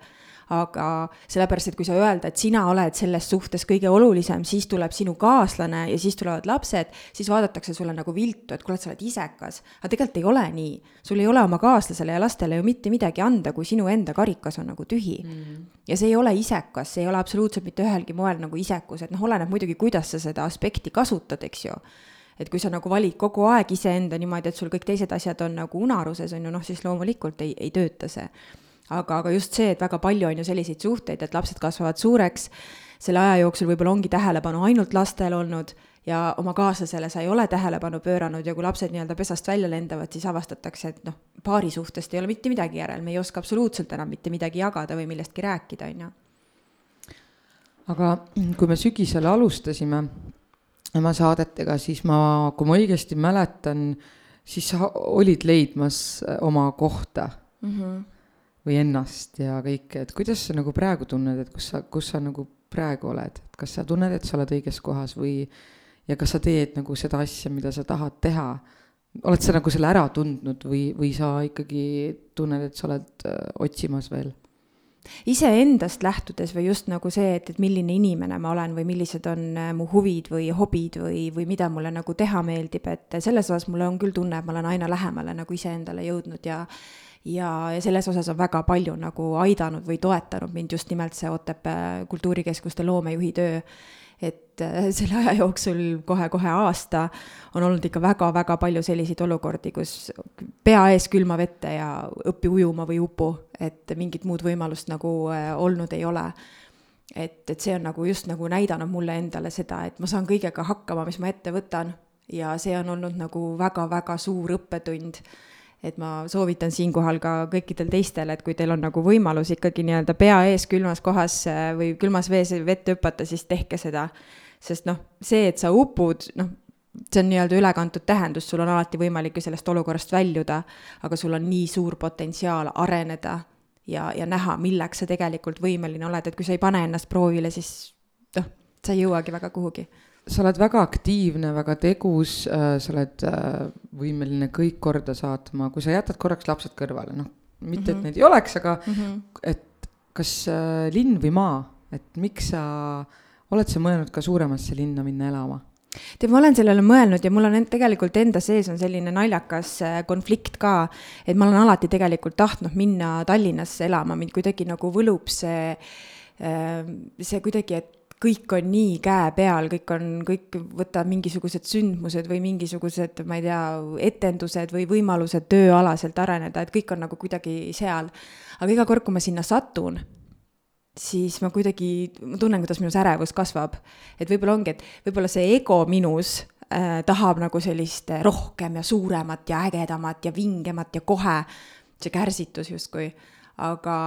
aga sellepärast, et kui sa öelda, et sina oled selles suhtes kõige olulisem, siis tuleb sinu kaaslane ja siis tulevad lapsed, siis vaadatakse sulle nagu viltu, et kuule, et sa oled isekas. aga tegelikult ei ole nii. sul ei ole oma kaaslasele ja lastele ju mitte midagi anda, kui sinu enda karikas on nagu tühi. Mm.. ja see ei ole isekas, see ei ole absoluutselt mitte ühelgi moel nagu isekus, et noh, oleneb muidugi, kuidas sa seda aspekti kasutad, eks ju. Et kui sa nagu valid kogu aeg iseenda niimoodi, et sul kõik teised asjad on nagu unaruses, on ju, noh, siis loomulikult ei, ei tööta see aga, aga just see, et väga palju on ju selliseid suhteid, et lapsed kasvavad suureks, selle aja jooksul võib-olla ongi tähelepanu ainult lastel olnud ja oma kaaslasele sa ei ole tähelepanu pööranud ja kui lapsed nii-öelda pesast välja lendavad, siis avastatakse, et noh, paari suhtest ei ole mitte midagi järel, me ei oska absoluutselt enam mitte midagi jagada või millestki rääkida, on ju. aga kui me sügisel alustasime oma saadetega, siis ma, kui ma õigesti mäletan, siis sa olid leidmas oma kohta mm. -hmm või ennast ja kõike, et kuidas sa nagu praegu tunned, et kus sa, kus sa nagu praegu oled, et kas sa tunned, et sa oled õiges kohas või ja kas sa teed nagu seda asja, mida sa tahad teha, oled sa nagu selle ära tundnud või, või sa ikkagi tunned, et sa oled äh, otsimas veel? iseendast lähtudes või just nagu see, et, et milline inimene ma olen või millised on äh, mu huvid või hobid või, või mida mulle nagu teha meeldib, et selles osas mulle on küll tunne, et ma olen aina lähemale nagu iseendale jõudnud ja ja, ja selles osas on väga palju nagu aidanud või toetanud mind just nimelt see Otepää kultuurikeskuste loomejuhi töö. et äh, selle aja jooksul kohe-kohe aasta on olnud ikka väga-väga palju selliseid olukordi, kus pea ees külma vette ja õpi ujuma või upu, et mingit muud võimalust nagu äh, olnud ei ole. Et, et see on nagu just nagu näidanud mulle endale seda, et ma saan kõigega hakkama, mis ma ette võtan. Ja see on olnud nagu väga-väga suur õppetund et ma soovitan siinkohal ka kõikidel teistel, et kui teil on nagu võimalus ikkagi nii-öelda pea ees külmas kohas äh, või külmas vees vette hüpata, siis tehke seda. sest noh, see, et sa upud, noh, see on nii-öelda ülekantud tähendus, sul on alati võimalik ju sellest olukorrast väljuda, aga sul on nii suur potentsiaal areneda ja, ja näha, milleks sa tegelikult võimeline oled, et kui sa ei pane ennast proovile, siis noh, sa ei jõuagi väga kuhugi sa oled väga aktiivne, väga tegus äh,, sa oled äh, võimeline kõik korda saatma, kui sa jätad korraks lapsed kõrvale, noh, mitte mm, -hmm. et mhm. neid ei oleks, aga mm -hmm. et kas äh, linn või maa, et miks sa, oled sa mõelnud ka suuremasse linna minna elama? tead, ma olen sellele mõelnud ja mul on tegelikult enda sees on selline naljakas konflikt ka, et ma olen alati tegelikult tahtnud minna Tallinnasse elama, mind kuidagi nagu võlub see, see kuidagi, et kõik on nii käepeal, kõik on, kõik võtab mingisugused sündmused või mingisugused, ma ei tea, etendused või võimalused tööalaselt areneda, et kõik on nagu kuidagi seal. aga iga kord, kui ma sinna satun, siis ma kuidagi, ma tunnen, kuidas minus ärevus kasvab. et võib-olla ongi, et võib-olla see ego minus äh, tahab nagu sellist rohkem ja suuremat ja ägedamat ja vingemat ja kohe, see kärsitus justkui aga,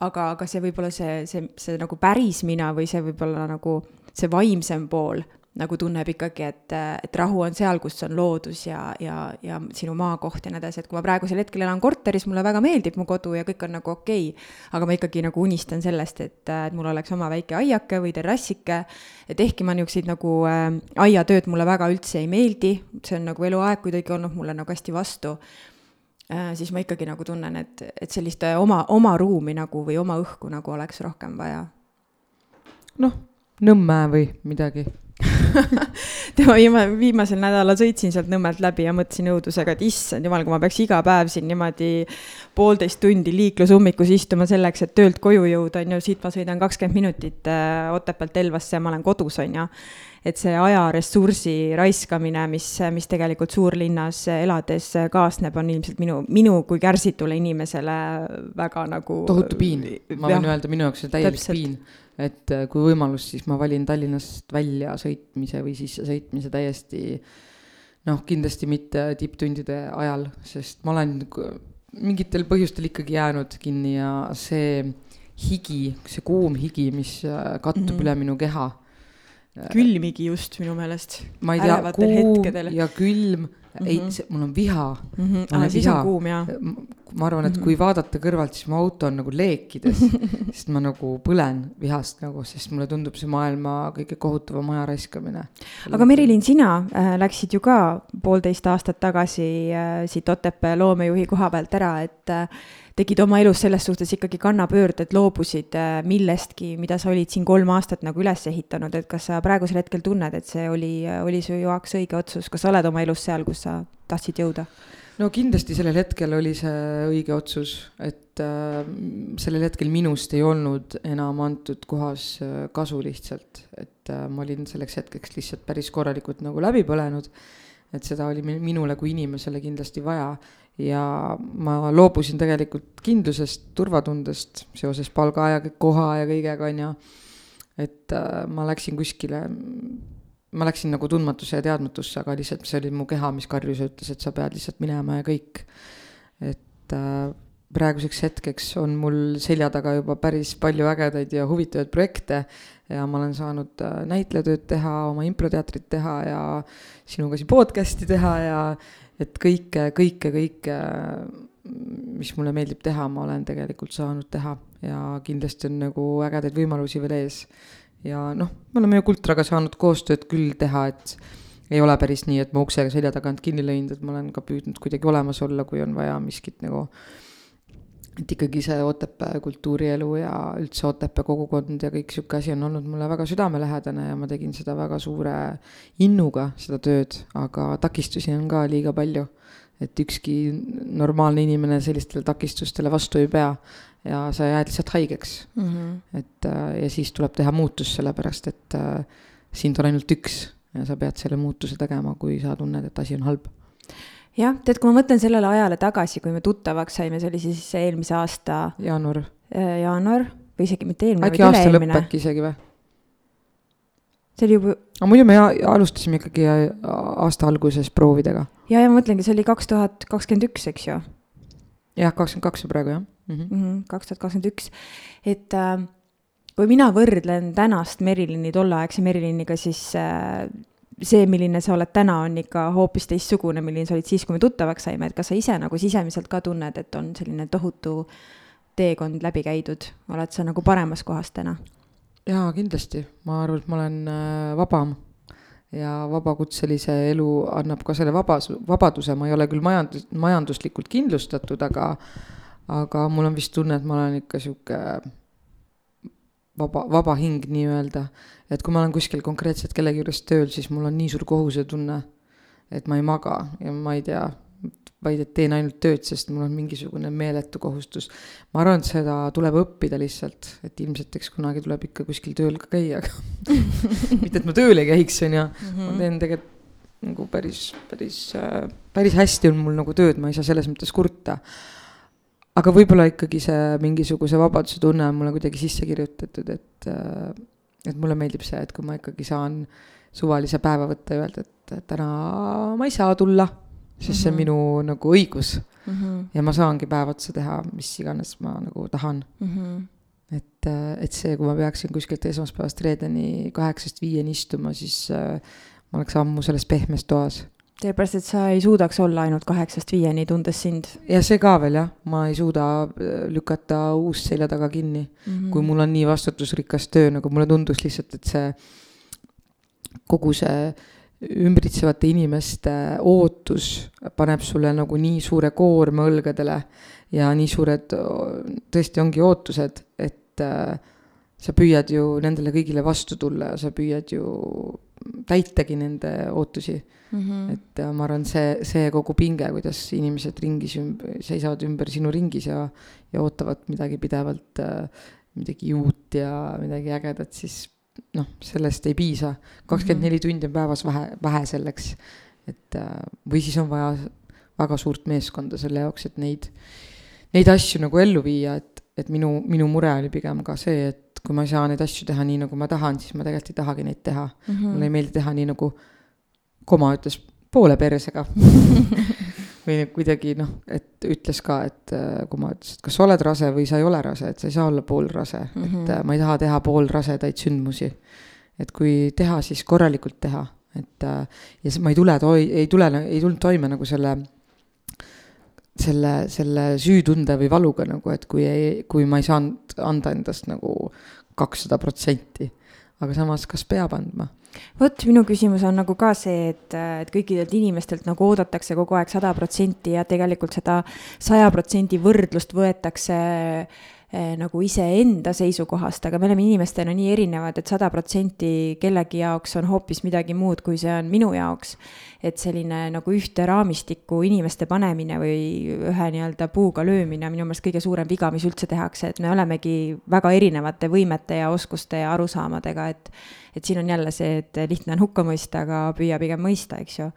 aga, aga see võib-olla see, see, see nagu päris mina või see võib-olla nagu see vaimsem pool nagu tunneb ikkagi, et, et rahu on seal, kus on loodus ja, ja, ja sinu maakoht ja nii edasi, et kui ma praegusel hetkel elan korteris, mulle väga meeldib mu kodu ja kõik on nagu okei okay,, aga ma ikkagi nagu unistan sellest, et, et mul oleks oma väike aiake või terrassike, et ehkki ma niisuguseid nagu äh, aiatööd mulle väga üldse ei meeldi, see on nagu eluaeg kuidagi olnud mulle nagu hästi vastu siis ma ikkagi nagu tunnen, et, et sellist äh, oma, oma ruumi nagu või oma õhku nagu oleks rohkem vaja. noh, Nõmme või midagi tema viima-, viimasel nädalal sõitsin sealt Nõmmelt läbi ja mõtlesin õudusega, et issand jumal, kui ma peaks iga päev siin niimoodi poolteist tundi liiklusummikus istuma selleks, et töölt koju jõuda, on ju, siit ma sõidan kakskümmend minutit äh, Otepäält Elvasse ja ma olen kodus, on ju et see ajaressursi raiskamine, mis, mis tegelikult suurlinnas elades kaasneb, on ilmselt minu, minu kui kärsitule inimesele väga nagu. tohutu piin, ma võin öelda, minu jaoks on täielik piin. Et äh, kui võimalus, siis ma valin Tallinnast välja sõitmise või sisse sõitmise täiesti noh, kindlasti mitte tipptundide ajal, sest ma olen mingitel põhjustel ikkagi jäänud kinni ja see higi, see kuum higi, mis äh, kattub mm -hmm. üle minu keha külmigi just minu meelest. ma ei tea, kuum ja külm mm, -hmm. ei, mhm. mul on viha mm. -hmm. Ah, siis on kuum jah. ma arvan, et mm -hmm. kui vaadata kõrvalt, siis mu auto on nagu leekides sest ma nagu põlen vihast nagu, sest mulle tundub see maailma kõige kohutavam aja raiskamine. aga Merilin, sina äh, läksid ju ka poolteist aastat tagasi äh, siit Otepää loomejuhi koha pealt ära, et äh, tegid oma elus selles suhtes ikkagi kannapöörded, loobusid äh, millestki, mida sa olid siin kolm aastat nagu üles ehitanud, et kas sa praegusel hetkel tunned, et see oli, oli su jaoks õige otsus, kas sa oled oma elus seal, kus sa tahtsid jõuda? no kindlasti sellel hetkel oli see õige otsus, et äh, sellel hetkel minust ei olnud enam antud kohas äh, kasu lihtsalt, et äh, ma olin selleks hetkeks lihtsalt päris korralikult nagu läbi põlenud. et seda oli minule kui inimesele kindlasti vaja ja ma loobusin tegelikult kindlusest, turvatundest seoses palga ja koha ja kõigega, on ju. et äh, ma läksin kuskile, ma läksin nagu tundmatusse ja teadmatusse, aga lihtsalt see oli mu keha, mis karjus ja ütles, et sa pead lihtsalt minema ja kõik. et äh, praeguseks hetkeks on mul selja taga juba päris palju ägedaid ja huvitavaid projekte ja ma olen saanud äh, näitlejatööd teha, oma improteatrit teha ja sinuga siin podcast'i teha ja et kõike, kõike, kõike, mis mulle meeldib teha, ma olen tegelikult saanud teha ja kindlasti on nagu ägedaid võimalusi veel ees. ja noh, me oleme ju Kultraga saanud koostööd küll teha, et ei ole päris nii, et ma uksega selja tagant kinni lõin, et ma olen ka püüdnud kuidagi olemas olla, kui on vaja miskit nagu et ikkagi see Otepää kultuurielu ja üldse Otepää kogukond ja kõik sihuke asi on olnud mulle väga südamelähedane ja ma tegin seda väga suure innuga, seda tööd, aga takistusi on ka liiga palju. et ükski normaalne inimene sellistele takistustele vastu ei pea ja sa jääd lihtsalt haigeks mm. -hmm. et äh, ja siis tuleb teha muutus, sellepärast et äh, sind on ainult üks ja sa pead selle muutuse tegema, kui sa tunned, et asi on halb jah, tead, kui ma mõtlen sellele ajale tagasi, kui me tuttavaks saime, see oli siis eelmise aasta. jaanuar. Äh, jaanuar või isegi mitte eelmine. äkki aasta lõpp äkki isegi või? see oli juba. aga muidu me alustasime ikkagi äh, aasta alguses proovidega. ja, ja ma mõtlengi, see oli kaks tuhat kakskümmend üks, eks ju. jah, kakskümmend kaks on praegu jah. Mhm. Mhm, kaks tuhat kakskümmend üks, et äh, kui mina võrdlen tänast Merilini tolleaegse Meriliniga, siis äh, see, milline sa oled täna, on ikka hoopis teistsugune, milline sa olid siis, kui me tuttavaks saime, et kas sa ise nagu sisemiselt ka tunned, et on selline tohutu teekond läbi käidud, oled sa nagu paremas kohas täna? jaa, kindlasti, ma arvan, et ma olen äh, vabam. Ja vabakutselise elu annab ka selle vabas, vabaduse, ma ei ole küll majandus, majanduslikult kindlustatud, aga aga mul on vist tunne, et ma olen ikka sihuke vaba, vaba hing nii-öelda. et kui ma olen kuskil konkreetselt kellegi juures tööl, siis mul on nii suur kohusetunne, et ma ei maga ja ma ei tea, vaid et teen ainult tööd, sest mul on mingisugune meeletu kohustus. ma arvan, et seda tuleb õppida lihtsalt, et ilmselt eks kunagi tuleb ikka kuskil tööl ka käia, aga mitte, et ma tööl ei käiks, on ju, ma mhm. teen tegelikult nagu päris, päris, äh, päris hästi on mul nagu tööd, ma ei saa selles mõttes kurta aga võib-olla ikkagi see mingisuguse vabaduse tunne on mulle kuidagi sisse kirjutatud, et, äh, et mulle meeldib see, et kui ma ikkagi saan suvalise päeva võtta ja öelda, et täna ma ei saa tulla, sest mm -hmm. see on mhm. minu nagu õigus mm. -hmm. ja ma saangi päev otsa teha, mis iganes ma nagu tahan mm. -hmm. et, äh, et see, kui ma peaksin kuskilt esmaspäevast reedeni kaheksast viieni istuma, siis äh, ma oleks ammu selles pehmes toas sellepärast, et sa ei suudaks olla ainult kaheksast viieni, tundes sind. ja see ka veel jah, ma ei suuda äh, lükata uust selja taga kinni mm, -hmm. kui mul on nii vastutusrikas töö, nagu mulle tundus lihtsalt, et see kogu see ümbritsevate inimeste ootus paneb sulle nagu nii suure koorma õlgadele ja nii suured tõesti ongi ootused, et äh, sa püüad ju nendele kõigile vastu tulla ja sa püüad ju täitagi nende ootusi mm. -hmm. et ma arvan, see, see kogu pinge, kuidas inimesed ringis ümber, seisavad ümber sinu ringis ja, ja ootavad midagi pidevalt äh,, midagi uut ja midagi ägedat, siis noh, sellest ei piisa. kakskümmend neli tundi on päevas vähe, vähe selleks. et äh, või siis on vaja väga suurt meeskonda selle jaoks, et neid, neid asju nagu ellu viia, et, et minu, minu mure oli pigem ka see, et kui ma ei saa neid asju teha nii, nagu ma tahan, siis ma tegelikult ei tahagi neid teha mm. -hmm. mulle ei meeldi teha nii, nagu koma ütles, poole persega või kuidagi noh, et ütles ka, et äh, kui ma ütlesin, et kas sa oled rase või sa ei ole rase, et sa ei saa olla poolrase mm, -hmm. et äh, ma ei taha teha poolrasedaid sündmusi. et kui teha, siis korralikult teha, et äh, ja ma ei tule ei tule, ei tulnud toime nagu selle selle, selle süütunde või valuga nagu, et kui ei, kui ma ei saanud anda endast nagu kakssada protsenti. aga samas, kas peab andma? vot minu küsimus on nagu ka see, et, et kõikidelt inimestelt nagu oodatakse kogu aeg sada protsenti ja tegelikult seda saja protsendi võrdlust võetakse eh, nagu iseenda seisukohast, aga me oleme inimestena nii erinevad, et sada protsenti kellegi jaoks on hoopis midagi muud, kui see on minu jaoks. et selline nagu ühte raamistikku inimeste panemine või ühe nii-öelda puuga löömine on minu meelest kõige suurem viga, mis üldse tehakse, et me olemegi väga erinevate võimete ja oskuste ja arusaamadega, et et siin on jälle see, et lihtne on hukka mõista, aga püüa pigem mõista, eks ju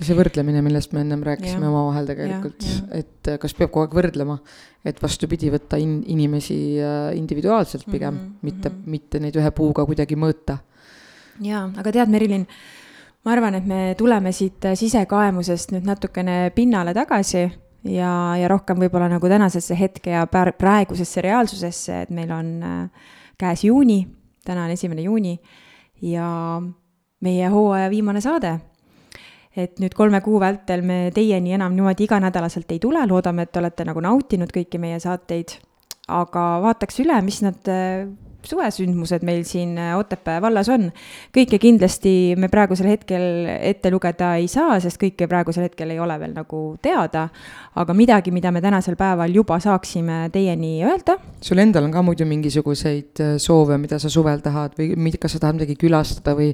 see võrdlemine, millest me ennem rääkisime omavahel tegelikult, et kas peab kogu aeg võrdlema, et vastupidi, võtta in-, inimesi äh, individuaalselt pigem mm, -hmm, mitte mm, -hmm. mitte neid ühe puuga kuidagi mõõta. jaa, aga tead, Merilin, ma arvan, et me tuleme siit sisekaemusest nüüd natukene pinnale tagasi ja, ja rohkem võib-olla nagu tänasesse hetke ja praegusesse reaalsusesse, et meil on käes juuni, täna on esimene juuni ja meie hooaja viimane saade. Et nüüd kolme kuu vältel me teieni enam niimoodi iganädalaselt ei tule, loodame, et te olete nagu nautinud kõiki meie saateid. aga vaataks üle, mis nad suvesündmused meil siin äh, Otepää vallas on. kõike kindlasti me praegusel hetkel ette lugeda ei saa, sest kõike praegusel hetkel ei ole veel nagu teada. aga midagi, mida me tänasel päeval juba saaksime teieni öelda. sul endal on ka muidu mingisuguseid äh, soove, mida sa suvel tahad või kas sa tahad midagi külastada või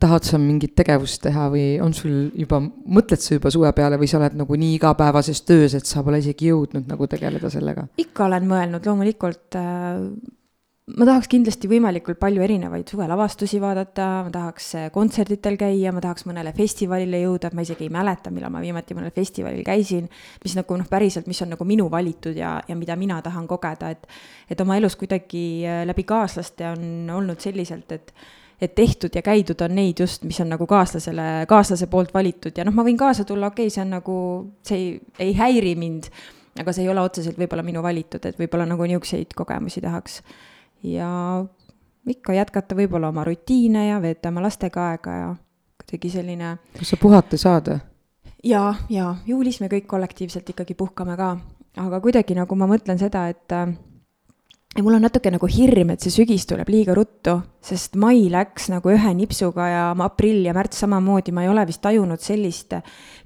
tahad sa mingit tegevust teha või on sul juba, mõtled sa juba suve peale või sa oled nagu nii igapäevases töös, et sa pole isegi jõudnud nagu tegeleda sellega? ikka olen mõelnud loomulikult äh, ma tahaks kindlasti võimalikult palju erinevaid suvelavastusi vaadata, ma tahaks äh, kontserditel käia, ma tahaks mõnele festivalile jõuda, ma isegi ei mäleta, millal ma viimati mõnel festivalil käisin, mis nagu noh, päriselt, mis on nagu minu valitud ja, ja mida mina tahan kogeda, et et oma elus kuidagi äh, läbi kaaslaste on olnud selliselt, et et tehtud ja käidud on neid just, mis on nagu kaaslasele, kaaslase poolt valitud ja noh, ma võin kaasa tulla, okei okay,, see on nagu, see ei, ei häiri mind, aga see ei ole otseselt võib-olla minu valitud, et võib-olla nagu niisuguseid kogemusi tahaks ja ikka jätkata võib-olla oma rutiine ja veeta oma lastega aega ja kuidagi selline. kas sa puhata saad? ja, ja juulis me kõik kollektiivselt ikkagi puhkame ka, aga kuidagi nagu ma mõtlen seda, et äh, ja mul on natuke nagu hirm, et see sügis tuleb liiga ruttu, sest mai läks nagu ühe nipsuga ja aprill ja märts samamoodi, ma ei ole vist tajunud sellist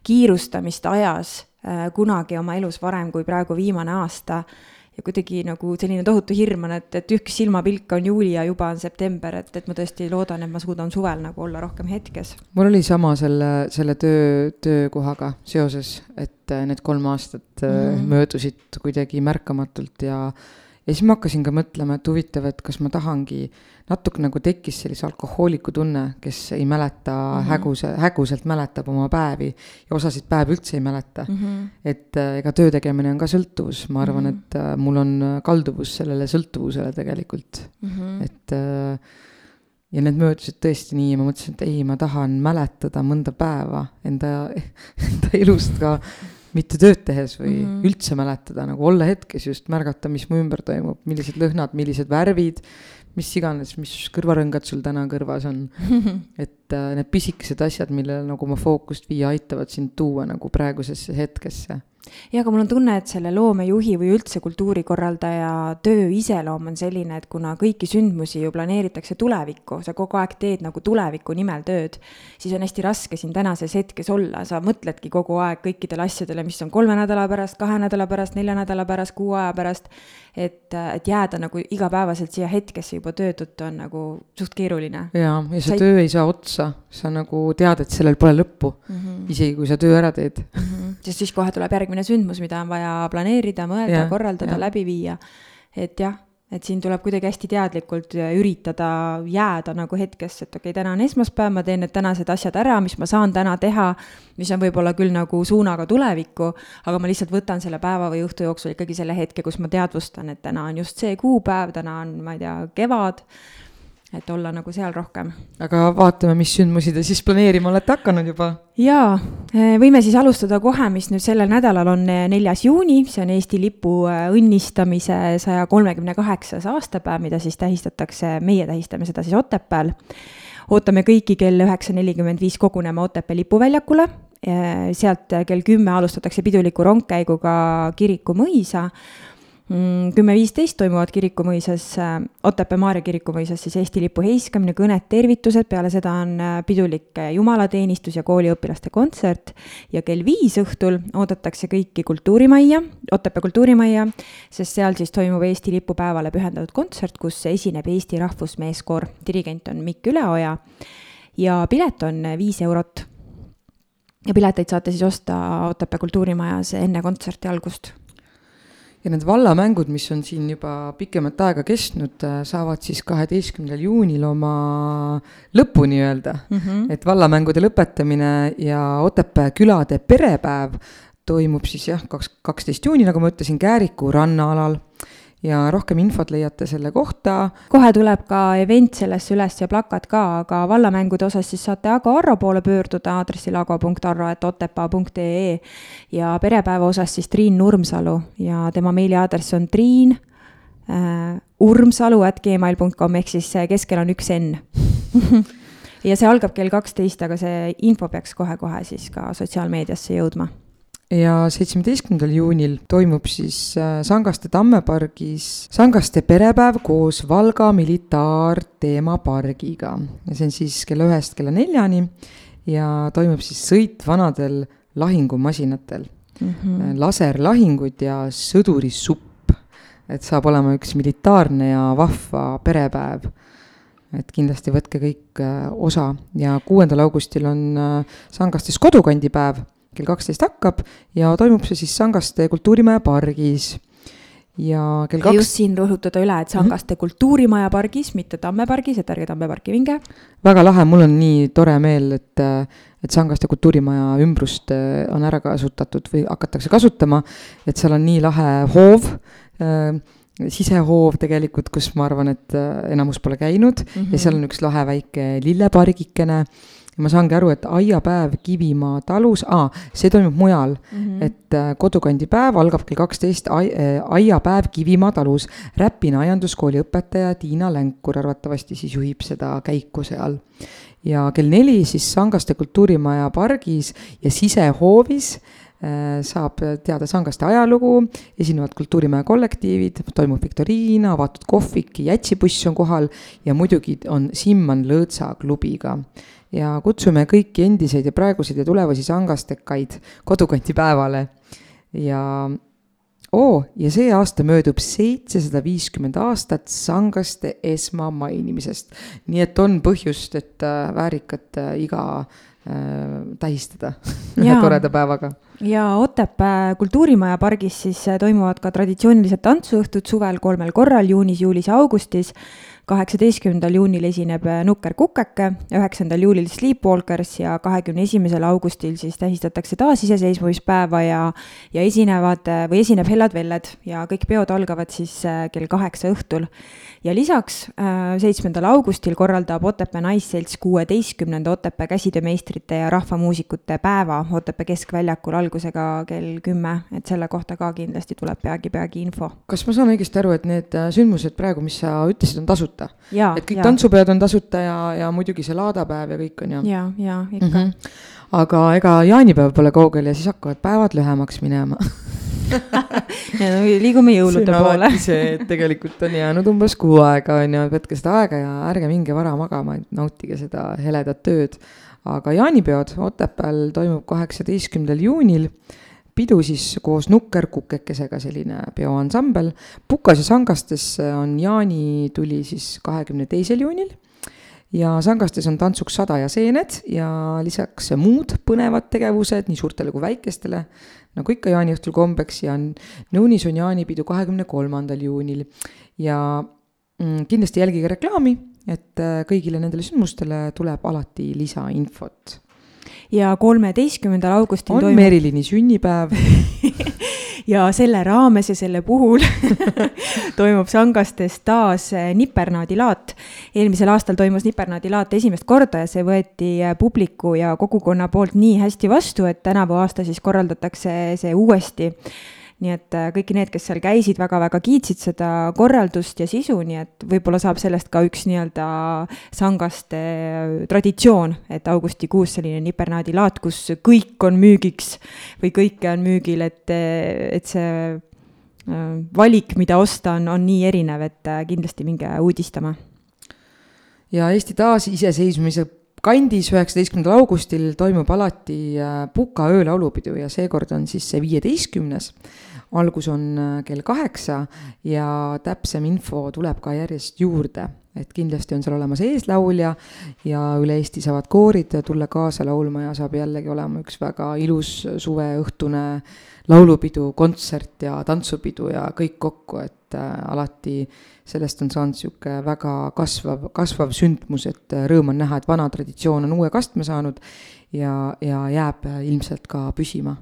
kiirustamist ajas äh, kunagi oma elus varem kui praegu viimane aasta ja kuidagi nagu selline tohutu hirm on, et, et üks silmapilk on juuli ja juba on september, et, et ma tõesti loodan, et ma suudan suvel nagu olla rohkem hetkes. mul oli sama selle, selle töö, töökohaga seoses, et need kolm aastat mm -hmm. möödusid kuidagi märkamatult ja ja siis ma hakkasin ka mõtlema, et huvitav, et kas ma tahangi, natuke nagu tekkis sellise alkohooliku tunne, kes ei mäleta mm -hmm. häguse, häguselt mäletab oma päevi ja osasid päevi üldse ei mäleta mm. -hmm. et äh, ega töö tegemine on ka sõltuvus, ma arvan mm, -hmm. et äh, mul on äh, kalduvus sellele sõltuvusele tegelikult mm, -hmm. et ja need möödusid tõesti nii ja ma mõtlesin, et ei, ma tahan mäletada mõnda päeva enda, enda elust ka mitte tööd tehes või mm -hmm. üldse mäletada, nagu olla hetkes just, märgata, mis mu ümber toimub, millised lõhnad, millised värvid, mis iganes, mis kõrvarõngad sul täna kõrvas on et äh, need pisikesed asjad, millele nagu oma fookust viia, aitavad sind tuua nagu praegusesse hetkesse ja aga mul on tunne, et selle loomejuhi või üldse kultuurikorraldaja töö iseloom on selline, et kuna kõiki sündmusi ju planeeritakse tulevikku, sa kogu aeg teed nagu tuleviku nimel tööd, siis on hästi raske siin tänases hetkes olla, sa mõtledki kogu aeg kõikidele asjadele, mis on kolme nädala pärast, kahe nädala pärast, nelja nädala pärast, kuu aja pärast et, et jääda nagu igapäevaselt siia hetkesse juba töö tõttu on nagu suht keeruline. jaa, ja see sa töö ei saa otsa, sa nagu tead, et sellel pole lõppu mm, -hmm. isegi kui sa töö ära teed mm. -hmm. sest siis kohe tuleb järgmine sündmus, mida on vaja planeerida, mõelda, korraldada, läbi viia. et jah et siin tuleb kuidagi hästi teadlikult üritada jääda nagu hetkesse, et okei okay,, täna on esmaspäev, ma teen need tänased asjad ära, mis ma saan täna teha, mis on võib-olla küll nagu suunaga tulevikku, aga ma lihtsalt võtan selle päeva või õhtu jooksul ikkagi selle hetke, kus ma teadvustan, et täna on just see kuupäev, täna on, ma ei tea, kevad et olla nagu seal rohkem. aga vaatame, mis sündmusi te siis planeerima olete hakanud juba? jaa, eh, võime siis alustada kohe, mis nüüd sellel nädalal on eh, neljas juuni, see on Eesti lipu eh, õnnistamise saja kolmekümne kaheksas aastapäev, mida siis tähistatakse, meie tähistame seda siis Otepääl. ootame kõiki kell üheksa nelikümmend viis kogunema Otepää lipuväljakule, sealt kell kümme alustatakse piduliku rongkäiguga Kiriku mõisa kümme viisteist toimuvad kirikumõisas, äh, Otepää Maarja kirikumõisas siis Eesti lipu heiskamine, kõned, tervitused, peale seda on äh, pidulik äh, jumalateenistus ja kooliõpilaste kontsert. Ja kell viis õhtul oodatakse kõiki kultuurimajja, Otepää kultuurimajja, sest seal siis toimub Eesti lipupäevale pühendatud kontsert, kus esineb Eesti Rahvusmeeskoor, dirigent on Mikk Üleoja. Ja pilet on viis eurot. ja pileteid saate siis osta Otepää kultuurimajas enne kontserti algust ja need vallamängud, mis on siin juba pikemat aega kestnud, äh, saavad siis kaheteistkümnendal juunil oma lõpu nii-öelda mm. -hmm. et vallamängude lõpetamine ja Otepää külade perepäev toimub siis jah, kaks, kaksteist juuni, nagu ma ütlesin, Kääriku rannaalal ja rohkem infot leiate selle kohta. kohe tuleb ka event sellesse üles ja plakat ka, aga vallamängude osas siis saate Ago Arro poole pöörduda aadressil ago.arro.otepaa.ee ja perepäeva osas siis Triin Nurmsalu ja tema meiliaadress on triin äh, urmsalu at gmail.com ehk siis keskel on üks N ja see algab kell kaksteist, aga see info peaks kohe-kohe siis ka sotsiaalmeediasse jõudma ja seitsmeteistkümnendal juunil toimub siis äh, Sangaste tammepargis Sangaste perepäev koos Valga militaarteemapargiga. Ja see on siis kella ühest kella neljani ja toimub siis sõit vanadel lahingumasinatel. Mm, -hmm. laserlahingud ja sõdurissupp. et saab olema üks militaarne ja vahva perepäev. Et kindlasti võtke kõik äh, osa. Ja kuuendal augustil on Sangastes kodukandipäev kell kaksteist hakkab ja toimub see siis Sangaste kultuurimaja pargis ja kell kaks. just siin rõhutada üle, et Sangaste mm -hmm. kultuurimaja pargis, mitte Tamme pargis, et ärge Tamme parki minge. väga lahe, mul on nii tore meel, et, et Sangaste kultuurimaja ümbrust äh, on ära kasutatud või hakatakse kasutama. et seal on nii lahe hoov äh, sisehoov tegelikult, kus ma arvan, et äh, enamus pole käinud mm -hmm. ja seal on üks lahe väike lillepargikene ja ma saangi aru, et aiapäev Kivimaa talus ah,, see toimub mujal mm, -hmm. et äh, kodukandipäev algab kell kaksteist äh, aiapäev Kivimaa talus. Räpina aianduskooli õpetaja Tiina Länkur arvatavasti siis juhib seda käiku seal. ja kell neli siis Sangaste kultuurimaja pargis ja sisehoovis äh, saab teada Sangaste ajalugu, esinevad kultuurimaja kollektiivid, toimub viktoriin, avatud kohvik, jätsibuss on kohal ja muidugi on Simman Lõõtsa klubiga ja kutsume kõiki endiseid ja praeguseid ja tulevasi sangastekaid kodukandipäevale. ja oo oh,, ja see aasta möödub seitsesada viiskümmend aastat sangaste esmamainimisest. nii et on põhjust, et äh, väärikat äh, iga äh, tähistada ühe toreda päevaga. ja Otepää kultuurimaja pargis siis äh, toimuvad ka traditsioonilised tantsuõhtud suvel kolmel korral, juunis, juulis ja augustis kaheksateistkümnendal juunil esineb äh, Nukker Kukeke, üheksandal juulil Sleepwalkers ja kahekümne esimesel augustil siis tähistatakse taasiseseisvumispäeva ja, ja esinevad äh, või esineb Hellad Velled ja kõik peod algavad siis äh, kell kaheksa õhtul. ja lisaks seitsmendal augustil korraldab Otepää Naisselts kuueteistkümnenda Otepää käsitöömeistrite ja rahvamuusikute päeva Otepää keskväljakul algusega kell kümme, et selle kohta ka kindlasti tuleb peagi-peagi info. kas ma saan õigesti aru, et need sündmused praegu, mis sa ütlesid, on tasuta? Tasuta. et kõik ja. tantsupeod on tasuta ja, ja muidugi see laadapäev ja kõik on ju. ja, ja ikka mm. -hmm. aga ega jaanipäev pole kaugel ja siis hakkavad päevad lühemaks minema ja no liigume jõulude poole. see, et tegelikult on jäänud umbes kuu aega, on ju, võtke seda aega ja ärge minge vara magama, et nautige seda heledat ööd. aga jaanipeod Otepääl toimub kaheksateistkümnendal juunil pidu siis koos Nukker Kukekesega, selline peoansambel. Pukas ja Sangastes on jaanituli siis kahekümne teisel juunil ja Sangastes on tantsuks sada ja seened ja lisaks muud põnevad tegevused nii suurtele kui väikestele, nagu ikka jaaniõhtul kombeks ja Nõunis on jaanipidu kahekümne kolmandal juunil. ja mm, kindlasti jälgige reklaami, et äh, kõigile nendele sündmustele tuleb alati lisainfot ja kolmeteistkümnendal augustil on toimub... Merilini sünnipäev ja selle raames ja selle puhul toimub Sangastes taas nipernaadilaat. eelmisel aastal toimus nipernaadilaat esimest korda ja see võeti publiku ja kogukonna poolt nii hästi vastu, et tänavu aasta siis korraldatakse see uuesti nii et äh, kõiki need, kes seal käisid väga,, väga-väga kiitsid seda korraldust ja sisu, nii et võib-olla saab sellest ka üks nii-öelda sangaste äh, traditsioon, et augustikuus selline nipernaadilaat, kus kõik on müügiks või kõike on müügil, et, et see äh, valik, mida osta, on, on nii erinev, et kindlasti minge uudistama. ja Eesti taasiseseisvumise kandis üheksateistkümnendal augustil toimub alati Puka öölaulupidu ja seekord on siis see viieteistkümnes algus on äh, kell kaheksa ja täpsem info tuleb ka järjest juurde, et kindlasti on seal olemas eeslaulja ja üle Eesti saavad koorid tulla kaasa laulma ja saab jällegi olema üks väga ilus suveõhtune laulupidu, kontsert ja tantsupidu ja kõik kokku, et äh, alati sellest on saanud niisugune väga kasvav, kasvav sündmus, et äh, rõõm on näha, et vana traditsioon on uue kastme saanud ja, ja jääb ilmselt ka püsima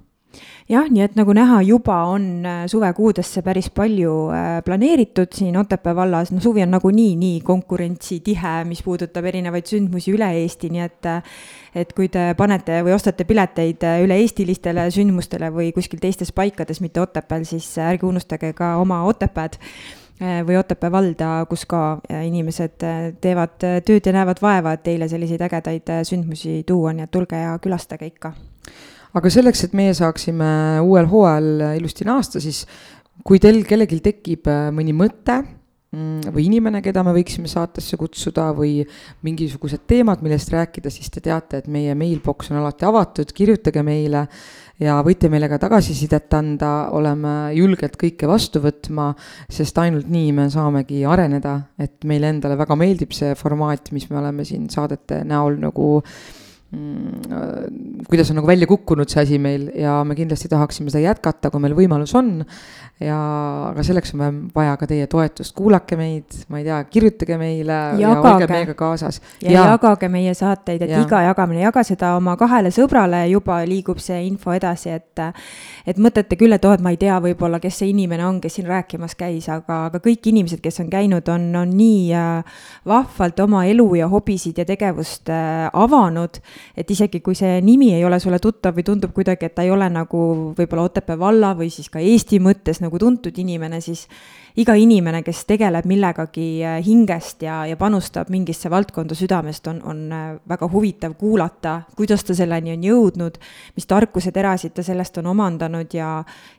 jah, nii et nagu näha, juba on äh, suvekuudesse päris palju äh, planeeritud siin Otepää vallas, no suvi on nagunii nii konkurentsitihe, mis puudutab erinevaid sündmusi üle Eesti, nii et äh, et kui te panete või ostate pileteid üle-eestilistele sündmustele või kuskil teistes paikades, mitte Otepääl, siis ärge unustage ka oma Otepääd või Otepää valda, kus ka inimesed teevad tööd ja näevad vaeva, et teile selliseid ägedaid sündmusi tuua, nii et tulge ja külastage ikka aga selleks, et meie saaksime uuel hooajal ilusti naasta, siis kui teil kellelgi tekib äh, mõni mõte mm, või inimene, keda me võiksime saatesse kutsuda või mingisugused teemad, millest rääkida, siis te teate, et meie mailbox on alati avatud, kirjutage meile ja võite meile ka tagasisidet anda, oleme julged kõike vastu võtma, sest ainult nii me saamegi areneda, et meile endale väga meeldib see formaat, mis me oleme siin saadete näol nagu äh, kuidas on nagu välja kukkunud see asi meil ja me kindlasti tahaksime seda jätkata, kui meil võimalus on. ja, aga selleks on vaja ka teie toetust, kuulake meid, ma ei tea, kirjutage meile ja olge meiega kaasas. ja, ja jagage meie saateid, et ja. iga jagamine, jaga seda oma kahele sõbrale, juba liigub see info edasi, et. et mõtlete küll, et oo, et ma ei tea võib-olla, kes see inimene on, kes siin rääkimas käis, aga, aga kõik inimesed, kes on käinud, on, on nii äh, vahvalt oma elu ja hobisid ja tegevust äh, avanud et isegi kui see nimi ei ole sulle tuttav või tundub kuidagi, et ta ei ole nagu võib-olla Otepää valla või siis ka Eesti mõttes nagu tuntud inimene, siis iga inimene, kes tegeleb millegagi äh, hingest ja, ja panustab mingisse valdkonda südamest, on, on äh, väga huvitav kuulata, kuidas ta selleni on jõudnud, mis tarkuseterasid ta sellest on omandanud ja,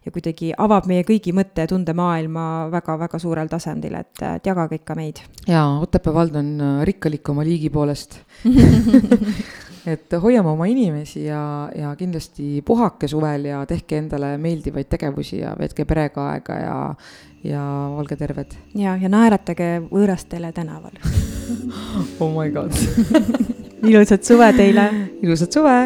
ja kuidagi avab meie kõigi mõtte- ja tundemaailma väga-väga suurel tasandil, et, et jagage ikka meid. jaa, Otepää vald on äh, rikkalik oma liigi poolest et hoiame oma inimesi ja, ja kindlasti puhake suvel ja tehke endale meeldivaid tegevusi ja veetke perega aega ja, ja olge terved. ja, ja naeratage võõrastele tänaval oh my god ilusat suve teile. ilusat suve